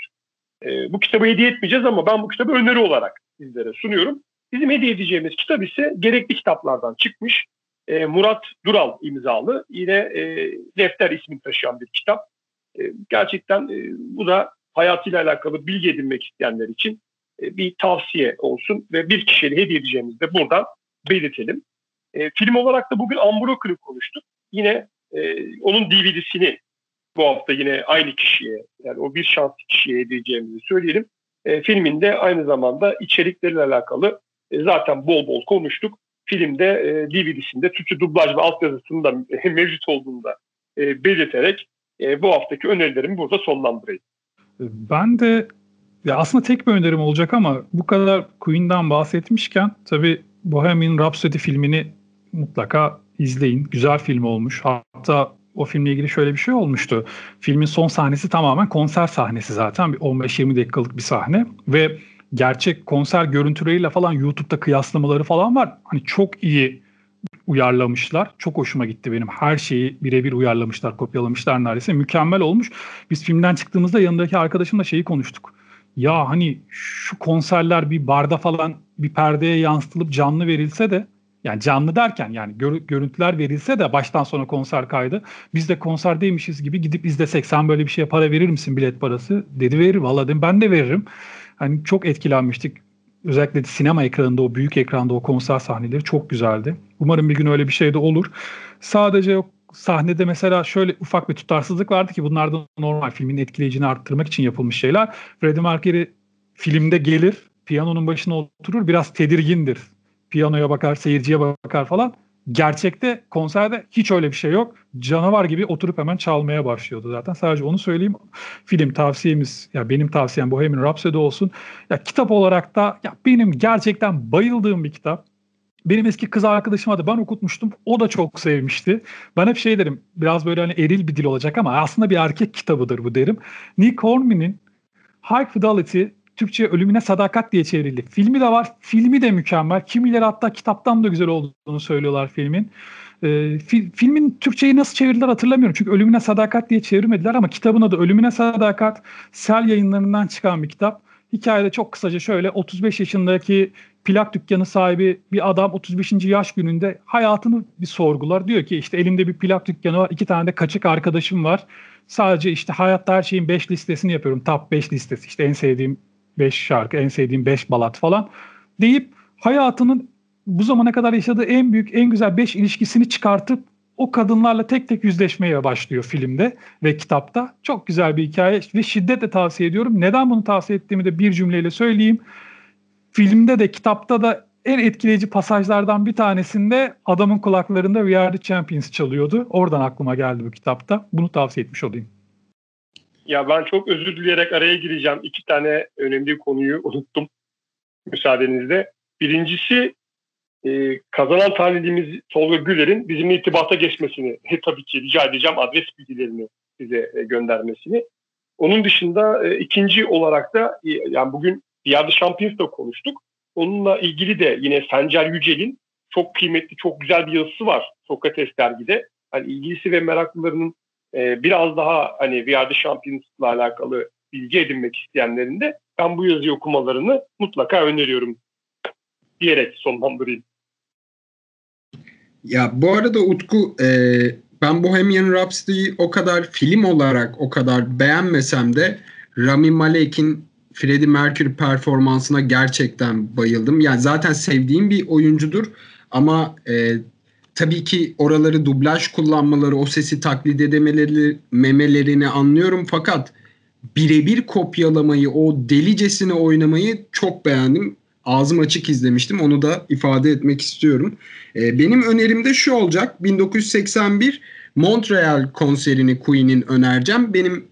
Bu kitabı hediye etmeyeceğiz ama ben bu kitabı öneri olarak sizlere sunuyorum. Bizim hediye edeceğimiz kitap ise gerekli kitaplardan çıkmış. Murat Dural imzalı yine Defter ismini taşıyan bir kitap. Gerçekten bu da hayatıyla alakalı bilgi edinmek isteyenler için bir tavsiye olsun ve bir kişiye hediye edeceğimizi de buradan belirtelim. E, film olarak da bugün Unbroken'ı konuştuk. Yine e, onun DVD'sini bu hafta yine aynı kişiye yani o bir şanslı kişiye edeceğimizi söyleyelim. E, filmin de aynı zamanda içerikleriyle alakalı e, zaten bol bol konuştuk. Filmde e, DVD'sinde Türkçe dublaj ve altyazısının da [laughs] mevcut olduğunu da e, belirterek e, bu haftaki önerilerimi burada sonlandırayım. Ben de ya aslında tek bir önerim olacak ama bu kadar Queen'den bahsetmişken tabii Bohemian Rhapsody filmini mutlaka izleyin. Güzel film olmuş. Hatta o filmle ilgili şöyle bir şey olmuştu. Filmin son sahnesi tamamen konser sahnesi zaten. Bir 15-20 dakikalık bir sahne ve gerçek konser görüntüleriyle falan YouTube'da kıyaslamaları falan var. Hani çok iyi uyarlamışlar. Çok hoşuma gitti benim. Her şeyi birebir uyarlamışlar, kopyalamışlar neredeyse. Mükemmel olmuş. Biz filmden çıktığımızda yanındaki arkadaşımla şeyi konuştuk ya hani şu konserler bir barda falan bir perdeye yansıtılıp canlı verilse de yani canlı derken yani gör, görüntüler verilse de baştan sona konser kaydı. Biz de konserdeymişiz gibi gidip izlesek sen böyle bir şeye para verir misin bilet parası? Dedi verir valla dedim ben de veririm. Hani çok etkilenmiştik. Özellikle sinema ekranında o büyük ekranda o konser sahneleri çok güzeldi. Umarım bir gün öyle bir şey de olur. Sadece sahnede mesela şöyle ufak bir tutarsızlık vardı ki bunlar da normal filmin etkileyicini arttırmak için yapılmış şeyler. Freddie Mercury filmde gelir, piyanonun başına oturur, biraz tedirgindir. Piyanoya bakar, seyirciye bakar falan. Gerçekte konserde hiç öyle bir şey yok. Canavar gibi oturup hemen çalmaya başlıyordu zaten. Sadece onu söyleyeyim. Film tavsiyemiz, ya benim tavsiyem Bohemian Rhapsody olsun. Ya kitap olarak da ya benim gerçekten bayıldığım bir kitap. Benim eski kız arkadaşıma da ben okutmuştum. O da çok sevmişti. Ben hep şey derim biraz böyle hani eril bir dil olacak ama aslında bir erkek kitabıdır bu derim. Nick Hornby'nin High Fidelity Türkçe Ölümüne Sadakat diye çevrildi. Filmi de var. Filmi de mükemmel. Kimileri hatta kitaptan da güzel olduğunu söylüyorlar filmin. E, fi, filmin Türkçe'yi nasıl çevirdiler hatırlamıyorum. Çünkü Ölümüne Sadakat diye çevirmediler ama kitabın adı Ölümüne Sadakat. Sel yayınlarından çıkan bir kitap. Hikayede çok kısaca şöyle 35 yaşındaki plak dükkanı sahibi bir adam 35. yaş gününde hayatını bir sorgular. Diyor ki işte elimde bir plak dükkanı var. iki tane de kaçık arkadaşım var. Sadece işte hayatta her şeyin 5 listesini yapıyorum. Top 5 listesi işte en sevdiğim 5 şarkı, en sevdiğim 5 balat falan deyip hayatının bu zamana kadar yaşadığı en büyük, en güzel 5 ilişkisini çıkartıp o kadınlarla tek tek yüzleşmeye başlıyor filmde ve kitapta. Çok güzel bir hikaye ve şiddetle tavsiye ediyorum. Neden bunu tavsiye ettiğimi de bir cümleyle söyleyeyim. Filmde de kitapta da en etkileyici pasajlardan bir tanesinde adamın kulaklarında We Are The Champions çalıyordu. Oradan aklıma geldi bu kitapta. Bunu tavsiye etmiş olayım. Ya ben çok özür dileyerek araya gireceğim. İki tane önemli konuyu unuttum müsaadenizle. Birincisi e, kazanan talihimiz Tolga Güler'in bizimle irtibata geçmesini he, tabii ki rica edeceğim adres bilgilerini size e, göndermesini. Onun dışında e, ikinci olarak da e, yani bugün Diğer Champions'da konuştuk. Onunla ilgili de yine Sencer Yücel'in çok kıymetli, çok güzel bir yazısı var Sokrates dergide. Hani ilgilisi ve meraklılarının e, biraz daha hani The Champions'la alakalı bilgi edinmek isteyenlerin de ben bu yazıyı okumalarını mutlaka öneriyorum diyerek sonlandırayım. Ya bu arada Utku e, ben Bohemian Rhapsody'yi o kadar film olarak o kadar beğenmesem de Rami Malek'in Freddie Mercury performansına gerçekten bayıldım. Yani zaten sevdiğim bir oyuncudur ama e, tabii ki oraları dublaj kullanmaları, o sesi taklit edemeleri, memelerini anlıyorum fakat birebir kopyalamayı, o delicesine oynamayı çok beğendim. Ağzım açık izlemiştim. Onu da ifade etmek istiyorum. E, benim önerim de şu olacak. 1981 Montreal konserini Queen'in önereceğim. Benim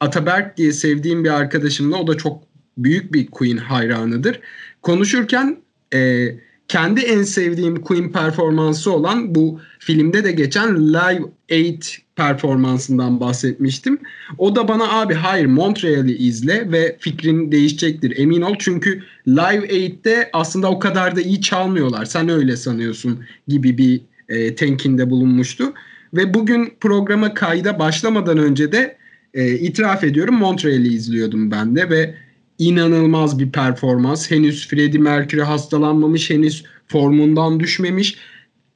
Ataberk diye sevdiğim bir arkadaşımla o da çok büyük bir Queen hayranıdır. Konuşurken e, kendi en sevdiğim Queen performansı olan bu filmde de geçen Live 8 performansından bahsetmiştim. O da bana abi hayır Montreal'i izle ve fikrin değişecektir emin ol. Çünkü Live 8'te aslında o kadar da iyi çalmıyorlar. Sen öyle sanıyorsun gibi bir e, tenkinde bulunmuştu. Ve bugün programa kayda başlamadan önce de e, itiraf ediyorum Montreal'i izliyordum ben de ve inanılmaz bir performans. Henüz Freddie Mercury hastalanmamış, henüz formundan düşmemiş.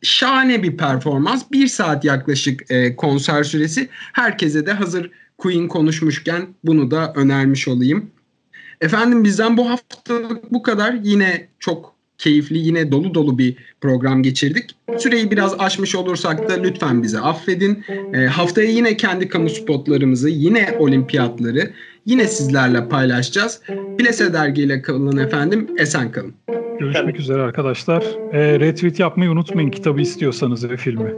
Şahane bir performans. Bir saat yaklaşık e, konser süresi. Herkese de hazır Queen konuşmuşken bunu da önermiş olayım. Efendim bizden bu haftalık bu kadar. Yine çok keyifli yine dolu dolu bir program geçirdik. Süreyi biraz aşmış olursak da lütfen bize affedin. E, haftaya yine kendi kamu spotlarımızı, yine olimpiyatları yine sizlerle paylaşacağız. Plese dergiyle kalın efendim, esen kalın. Görüşmek üzere arkadaşlar. E, retweet yapmayı unutmayın kitabı istiyorsanız ve filmi.